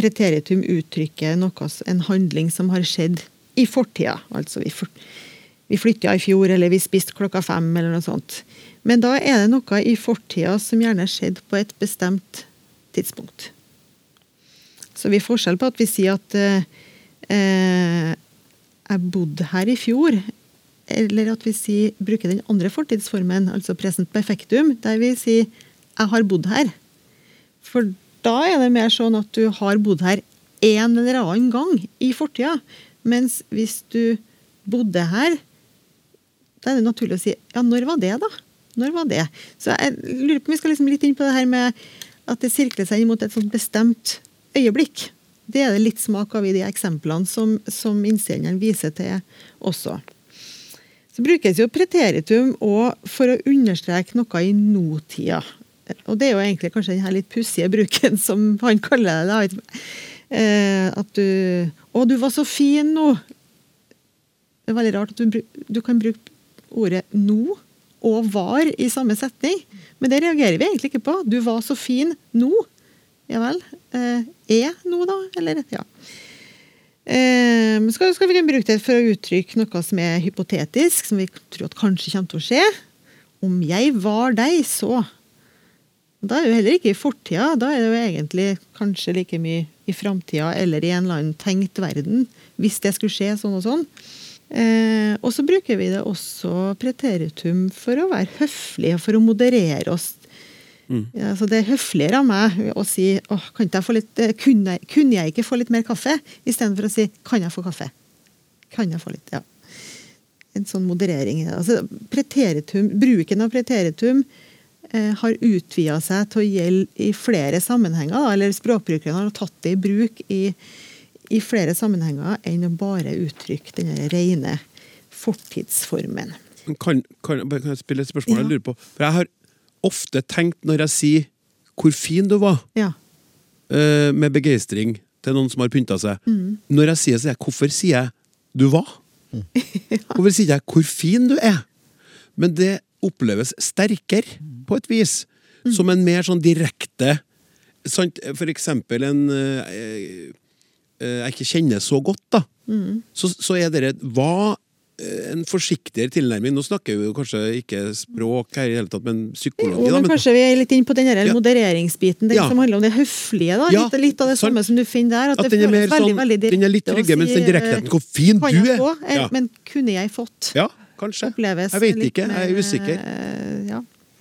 preteritum uttrykker noe, en handling som har skjedd i fortida. Altså vi, for, vi flytta i fjor, eller vi spiste klokka fem, eller noe sånt. Men da er det noe i fortida som gjerne skjedde på et bestemt tidspunkt. Så vi har forskjell på at vi sier at eh, eh, jeg bodde her i fjor, eller at vi sier, bruker den andre fortidsformen, altså present perfectum, der vi sier 'jeg har bodd her'. For da er det mer sånn at du har bodd her en eller annen gang i fortida. Mens hvis du bodde her, da er det naturlig å si 'ja, når var det', da? Når var det? Så jeg lurer på om vi skal liksom litt inn på det her med at det sirkler seg inn mot et sånt bestemt øyeblikk. Det er det litt smak av i de eksemplene som, som innsenderen viser til også. Så brukes jo preteritum òg for å understreke noe i nåtida. Og det er jo egentlig kanskje den litt pussige bruken som han kaller det. Eh, At du 'Å, du var så fin nå'. Det er veldig rart at du, du kan bruke ordet 'nå' og 'var' i samme setning. Men det reagerer vi egentlig ikke på. 'Du var så fin nå'. Ja vel. Eh, er nå, da? Eller? Ja. Eh, skal, skal vi kunne bruke det for å uttrykke noe som er hypotetisk, som vi tror at kanskje kommer til å skje? Om jeg var deg, så Da er det jo heller ikke i fortida, da er det jo egentlig kanskje like mye i framtida eller i en eller annen tenkt verden, hvis det skulle skje sånn og sånn. Eh, og så bruker vi det også preteritum for å være høflige, for å moderere oss. Ja, så det er høfligere av meg å si åh, kan jeg få litt, eh, kunne, kunne jeg ikke få litt mer kaffe? Istedenfor å si kan jeg få kaffe? Kan jeg få litt, ja. En sånn moderering. Altså, preteritum, bruken av preteritum eh, har utvida seg til å gjelde i flere sammenhenger. Da, eller språkbrukerne har tatt det i bruk i, i flere sammenhenger enn å bare uttrykke den rene fortidsformen. Kan, kan, kan jeg spille et spørsmål Ja. jeg lurer på? For jeg har ofte tenkt når jeg sier 'hvor fin du var', Ja. uh, med begeistring til noen som har pynta seg. Mm. Når jeg sier det, sier jeg 'hvorfor sier jeg du var'? (laughs) Hvorfor sier jeg 'hvor fin du er'? Men det oppleves sterkere, på et vis. Mm. Som en mer sånn direkte sant? For eksempel en uh, uh, jeg ikke kjenner så godt, da. Mm. Så, så er dere Hva en forsiktigere tilnærming. Nå snakker vi jo kanskje ikke språk her i det hele tatt, men psykologi. Jo, da, men kanskje vi er litt inne på den Ja. modereringsbiten, den Ja. som handler om det høflige. da, Ja, litt, litt av det samme som du finner der. At, At det den er føles mer veldig, sånn veldig Den er litt trygge, mens den si, direktheten eh, Hvor fin du er! få, eller- Ja, Men kunne jeg fått? ja kanskje. Oppleves Jeg vet ikke, jeg er usikker. eh, Ja.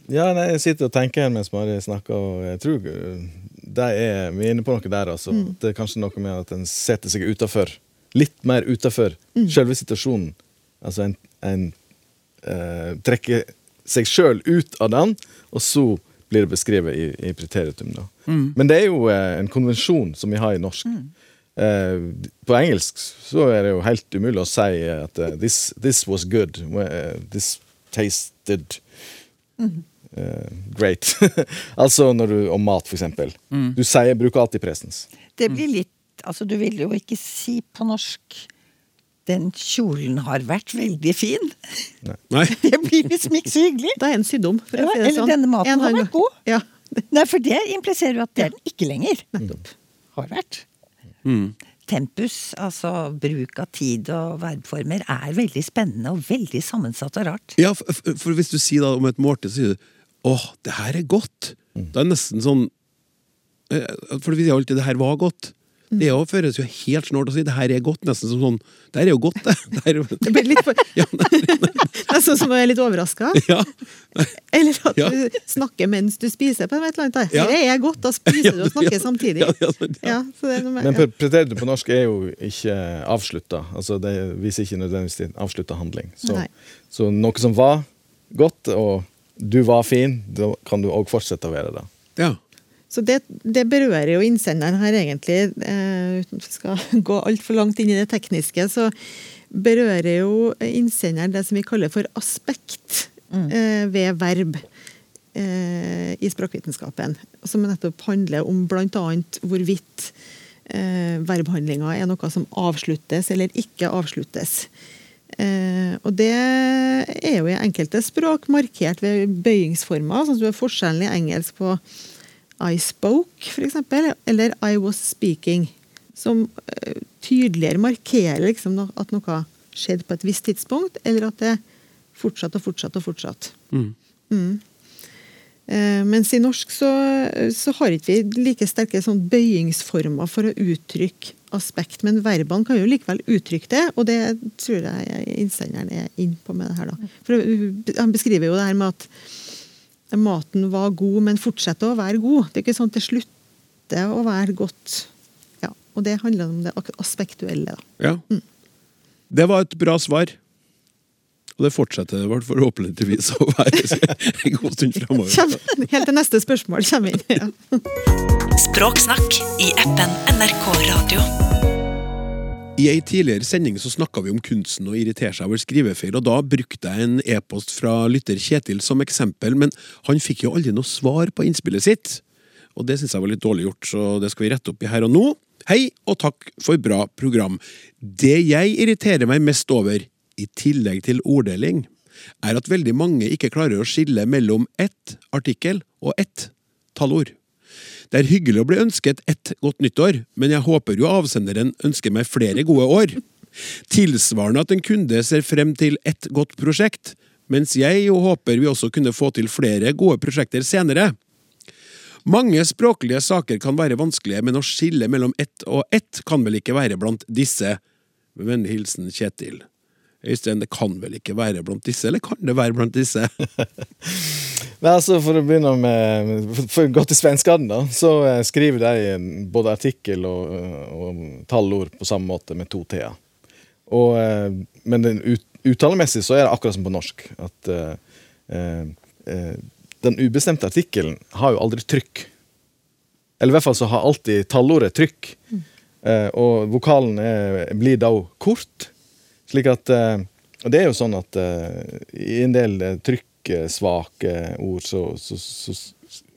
Ja, nei, jeg sitter og tenker her mens Mari snakker, og jeg tror det er, vi er inne på noe der. altså. Mm. Det er kanskje noe med at en setter seg utafor. Litt mer utafor Mm. selve situasjonen. Altså en, en eh, trekker seg sjøl ut av den, og så blir det beskrevet i, i preteritum. da. Men det er jo eh, en konvensjon som vi har i norsk. Eh, på engelsk så er det jo helt umulig å si at uh, this, this was good. Uh, this tasted uh, great. (laughs) altså når du, om mat, for eksempel. Du sier, bruker alltid presens. Det blir litt Altså, du vil jo ikke si på norsk den kjolen har vært veldig fin. Nei. (laughs) Det blir liksom ikke så hyggelig. Da er en sydd om. Ja, si eller sånn. denne maten En har vært god. Ja, Nei, for det impliserer jo at det er den ikke lenger. nettopp. Har vært. Tempus, altså bruk av tid og verbformer, er veldig spennende og veldig sammensatt og rart. Ja, for, for- hvis du sier da om et måltid, så sier du åh, det her er godt. Det er nesten sånn eh, For vi sier alltid det her var godt. Det er jo føles jo helt snålt å si det her er godt, nesten som sånn Det her er jo godt, det. (laughs) det her er jo, Det blir litt for... (laughs) ja, nei, (laughs) Det er sånn som å være litt overraska. ja, Eller at Ja. du snakker mens du spiser på et eller annet. Ja. Det er godt, da spiser du og snakker Ja, samtidig. ja, ja, ja. Ja, det noe med, Men ja. pre- preteritum på norsk er jo ikke avslutta. Altså, det viser ikke nødvendigvis avslutta handling. Så, så noe som var godt, og du var fin, da kan du òg fortsette å være det. ja. Så det, det berører jo innsenderen her, egentlig. Eh, uten at vi skal (laughs) gå altfor langt inn i det tekniske, så berører jo innsenderen det som vi kaller for aspekt eh, ved verb eh, i språkvitenskapen. Som nettopp handler om bl.a. hvorvidt eh, verbhandlinga er noe som avsluttes eller ikke avsluttes. Eh, og det er jo i enkelte språk markert ved bøyingsformer, sånn som har forskjellen i engelsk på I spoke, for eksempel, eller I was speaking. Som eh, tydeligere markerer liksom at noe skjedde på et visst tidspunkt, eller at det fortsatte og fortsatte og fortsatte. Mm. Mm. mens i norsk så, så har ikke vi like sterke sånn bøyingsformer for å uttrykke aspekt, men verbene kan jo likevel uttrykke det, og det tror jeg innsenderen er inn på med det her. da. For uh, Han beskriver jo det her med at maten var god, men fortsetter å være god. Det er ikke sånn at det slutter å være godt. Ja, Og det handler om det aspektuelle. da. ja. Det var et bra svar. Og det fortsetter det vel forhåpentligvis å være (laughs) en god stund framover. Helt til neste spørsmål kommer inn. Ja. Språksnakk i appen NRK Radio. I ei tidligere sending så snakka vi om kunsten å irritere seg over skrivefeil, og da brukte jeg en e-post fra lytter Kjetil som eksempel, men han fikk jo aldri noe svar på innspillet sitt. Og det syns jeg var litt dårlig gjort, så det skal vi rette opp i her og nå. Hei, og takk for bra program. Det jeg irriterer meg mest over, i tillegg til orddeling, er at veldig mange ikke klarer å skille mellom ett artikkel og ett tallord. Det er hyggelig å bli ønsket ett godt nyttår, men jeg håper jo avsenderen ønsker meg flere gode år. Tilsvarende at en kunde ser frem til ett godt prosjekt, mens jeg jo håper vi også kunne få til flere gode prosjekter senere. Mange språklige saker kan være vanskelige, men å skille mellom ett og ett kan vel ikke være blant disse. Med vennlig hilsen Kjetil. Øystein, det kan vel ikke være blant disse, eller kan det være blant disse? (laughs) (laughs) Nei, altså For å begynne med For, å gå til svenskene, da, så eh, skriver de både artikkel og, eh, og tallord på samme måte med to t-er. Eh, Men den ut, uttalemessig så er det akkurat som på norsk. At uh, eh, eh, den ubestemte artikkelen har jo aldri trykk. Eller i hvert fall så har alltid tallordet trykk. Eh, og vokalen er, blir da kort. Slik at eh, Og det er jo sånn at eh, i en del eh, trykksvake ord så, så, så,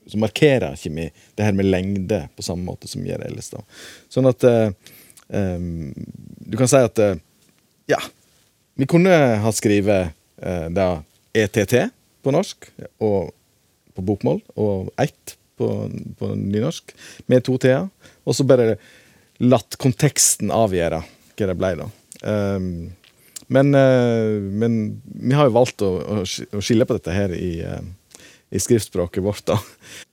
så markerer ikke vi det her med lengde på samme måte som vi gjør ellers. da. Sånn at um, Du kan si at ja, vi kunne ha skrevet da ETT på norsk og på bokmål, og ett på, på nynorsk, med to t-er. Og så bare latt konteksten avgjøre hva det ble, da. Um, Men, eh, men vi har jo valgt å, å å skille på dette her i, eh, i skriftspråket vårt, da.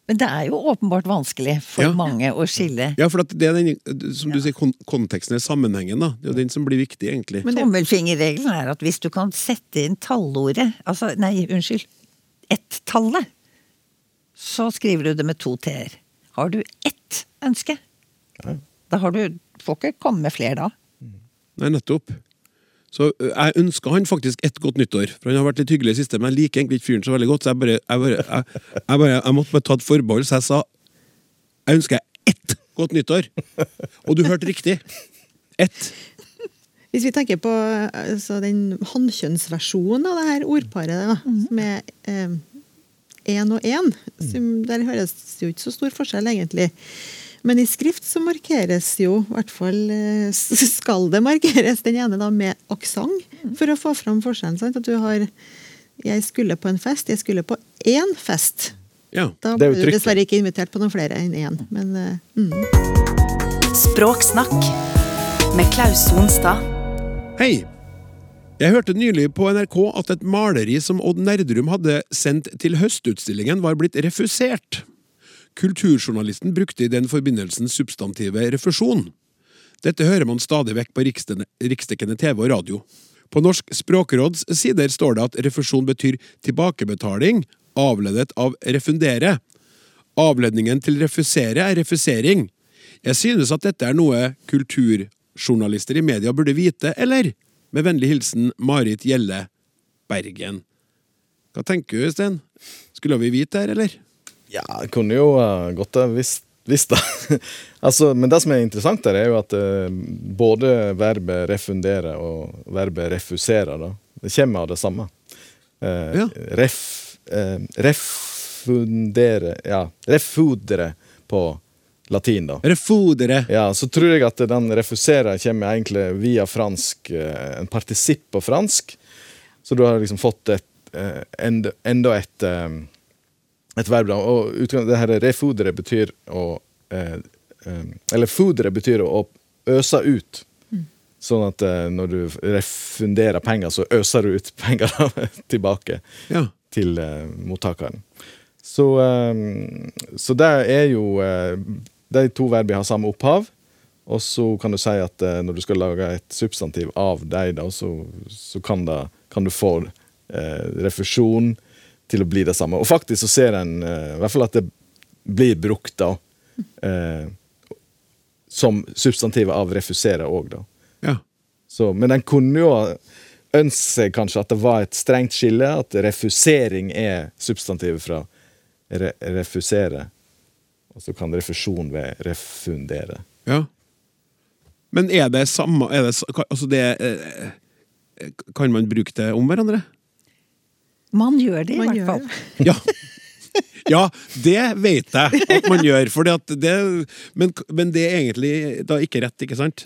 Men det er jo åpenbart vanskelig for Ja. mange å skille. Ja, for at det er den, som du sier, kon konteksten er sammenhengen, da. Det er jo den som blir viktig, egentlig. Men Tommelfingerregelen er at hvis du kan sette inn tallordet, altså nei, unnskyld, ett-tallet, så skriver du det med to t-er. Har du ett ønske, Ja. da har du Får ikke komme med flere da. Nei, nettopp. Så jeg ønska han faktisk et godt nyttår, for han har vært litt hyggelig i siste, men jeg liker egentlig ikke fyren så veldig godt, så jeg bare Jeg, bare, jeg, jeg, bare, jeg måtte bare ta et forbehold, så jeg sa Jeg ønsker ett godt nyttår! Og du hørte riktig. Ett. Hvis vi tenker på altså, den hannkjønnsversjonen av det her ordparet, da, som er én og én, der høres det jo ikke så stor forskjell, egentlig. Men i skrift så markeres jo, i hvert fall eh, (laughs) skal det markeres, den ene da med aksent, for å få fram forskjellen. Sant? At du har Jeg skulle på en fest, jeg skulle på én fest. Ja. Da Det er jo ble du dessverre ikke invitert på noen flere enn én. Men eh, mm. Språksnakk med Klaus Sonstad. Hei! Jeg hørte nylig på NRK at et maleri som Odd Nerdrum hadde sendt til Høstutstillingen, var blitt refusert. Kulturjournalisten brukte i den forbindelsen substantivet refusjon. Dette hører man stadig vekk på riksdekkende TV og radio. På Norsk språkråds sider står det at refusjon betyr tilbakebetaling, avledet av refundere. Avledningen til refusere er refusering. Jeg synes at dette er noe kulturjournalister i media burde vite, eller? Med vennlig hilsen Marit Gjelle, Bergen. Hva tenker du, Sten? Skulle vi vite det her, eller? Ja, det kunne jo uh, gått ha visst, visst det. (laughs) altså, men det som er interessant der, er jo at uh, både verbet refundere og verbet refusere, da, det kommer av det samme. Uh, Ja. ref, eh, refundere Ja, refudere på latin, da. Refudere. Ja, så tror jeg at den refusere kommer egentlig via fransk, eh, en partisipp på fransk. Så du har liksom fått et, eh, enda, enda et, eh, et verb. da, Og det her refodere betyr å eh, eh, Eller fodere betyr å øse ut. Sånn at eh, når du refunderer penger, så øser du ut (laughs) penger tilbake Ja. til eh, mottakeren. Så, eh, så det er jo eh, De to verbene har samme opphav. Og så kan du si at eh, når du skal lage et substantiv av dem, da, så, så kan, da, kan du få eh, refusjon til å bli det samme. Og faktisk så ser en eh, i hvert fall at det blir brukt da eh, som substantivet av refusere òg, da. Ja. Så, men en kunne jo ønske seg kanskje at det var et strengt skille, at refusering er substantivet fra re refusere. Og så kan refusjon være refundere. ja. Men er det samme er det, Altså, det eh, Kan man bruke det om hverandre? Man gjør det i Man hvert fall. Ja. Ja, det vet jeg at man gjør. Fordi at det, men, men det er egentlig da ikke rett, ikke sant?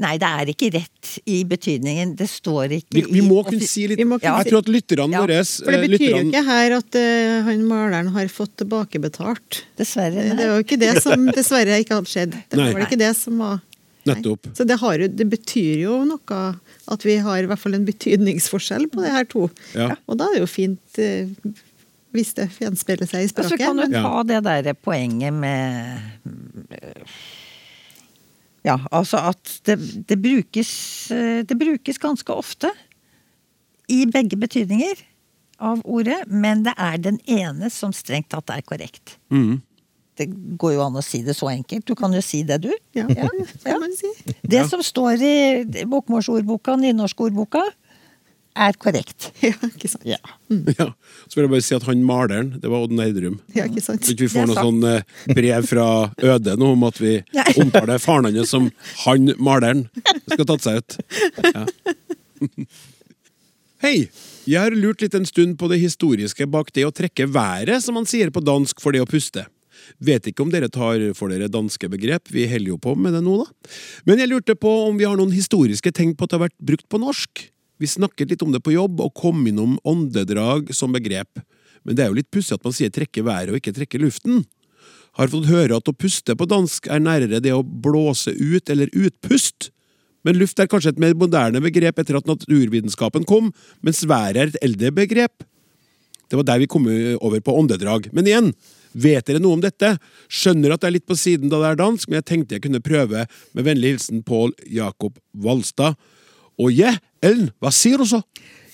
Nei, det er ikke rett i betydningen. Det står ikke Vi, vi må i, kunne si litt Vi må kunne Jeg tror at lytterne Ja, våre For det betyr betyr jo ikke her at uh, han maleren har fått tilbakebetalt. Dessverre. Det Nei. er jo ikke det som (laughs) dessverre ikke hadde skjedd. Det Nei. var ikke det som var Nettopp. Så det, har jo, det betyr jo noe at vi har i hvert fall en betydningsforskjell på de her to. Ja. Og da er det jo fint eh, hvis det gjenspeiler seg i Og så kan du ta det derre poenget med Ja, altså at det, det brukes eh, Det brukes ganske ofte i begge betydninger av ordet, men det er den ene som strengt tatt er korrekt. Mm. Det går jo an å si det så enkelt. Du kan jo si det, du. Ja, Ja. det kan man si. Det som står i bokmålsordboka, nynorskordboka, er korrekt. (laughs) Ja, ikke sant. Ja. Ja. Så vil jeg bare si at han maleren, det var Odd Nerdrum. Ja, ikke sant. Så ikke vi får noe sånn eh, brev fra Øde nå om at vi (laughs) Nei. omtaler faren hans som han maleren. Det skal ha tatt seg ut. Ja. (laughs) Hei! Jeg har lurt litt en stund på det historiske bak det å trekke været, som man sier på dansk for det å puste. Vet ikke om dere tar for dere danske begrep, vi holder jo på med det nå, da. Men jeg lurte på om vi har noen historiske tegn på at det har vært brukt på norsk. Vi snakket litt om det på jobb, og kom innom åndedrag som begrep. Men det er jo litt pussig at man sier trekke været og ikke trekke luften. Har fått høre at å puste på dansk er nærere det å blåse ut eller utpust. Men luft er kanskje et mer moderne begrep etter at naturvitenskapen kom, mens været er et eldre begrep. Det var der vi kom over på åndedrag. Men igjen, vet dere noe om dette? Skjønner at det er litt på siden da det er dansk, men jeg tenkte jeg kunne prøve med vennlig hilsen Pål Jakob Valstad. Og ja, Ellen, hva sier du så?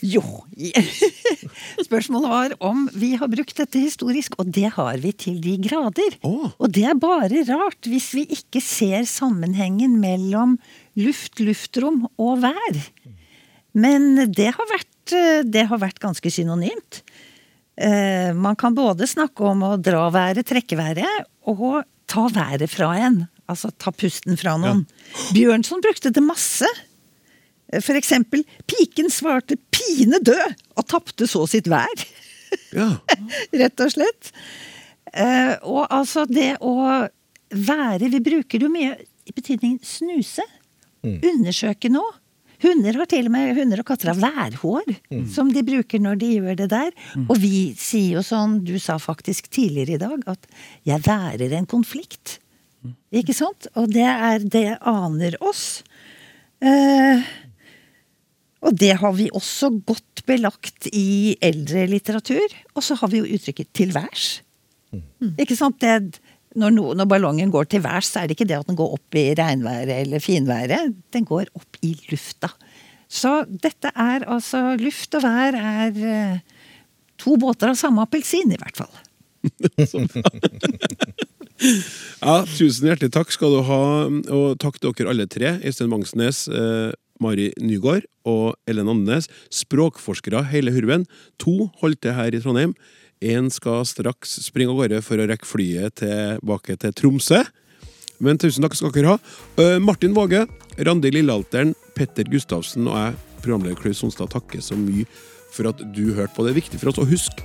Jo (laughs) Spørsmålet var om vi har brukt dette historisk, og det har vi til de grader. Oh. Og det er bare rart hvis vi ikke ser sammenhengen mellom luft, luftrom og vær. Men det har vært, eh, det har vært ganske synonymt. Eh, Man kan både snakke om å dra været, trekke været, og ta været fra en. Altså ta pusten fra noen. Bjørnson brukte det masse. For eksempel, piken svarte 'pine død', og tapte så sitt vær. Ja. (laughs) Rett og slett. Eh, og altså det å være Vi bruker det jo mye i betydningen snuse. Undersøke noe. Hunder har til og med hunder og katter har værhår, som de bruker når de gjør det der. Og vi sier jo sånn, du sa faktisk tidligere i dag, at 'jeg værer en konflikt'. Ikke sant? Og det er det aner oss. Eh, og det har vi også godt belagt i eldre litteratur. Og så har vi jo uttrykket 'til værs'. Ikke sant? Det, når, no, når ballongen går til værs, så er det ikke det at den går opp i regnværet eller finværet. Den går opp i lufta. Så dette er altså Luft og vær er eh, to båter av samme appelsin, i hvert fall. (laughs) Ja, Tusen hjertelig takk skal du ha, og takk til dere alle tre. Øystein Vangsnes, eh, Mari Nygaard og Ellen Andenes. Språkforskere hele hurven. To holdt til her i Trondheim. Én skal straks springe av gårde for å rekke flyet tilbake til Tromsø. Men tusen takk skal dere ha. Eh, Martin Våge, Randi Lillealteren, Petter Gustavsen og jeg, programleder Klaus Sonstad, takker så mye for at du hørte på. Det er viktig for oss å huske.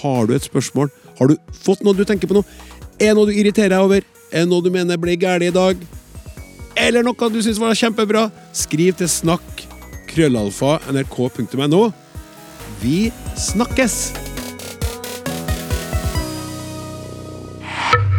Har du et spørsmål? Har du fått noe du tenker på nå? Er noe du irriterer deg over? Er noe du mener ble galt i dag? Eller noe du syns var kjempebra? Skriv til snakk krøllalfa. Vi snakkes!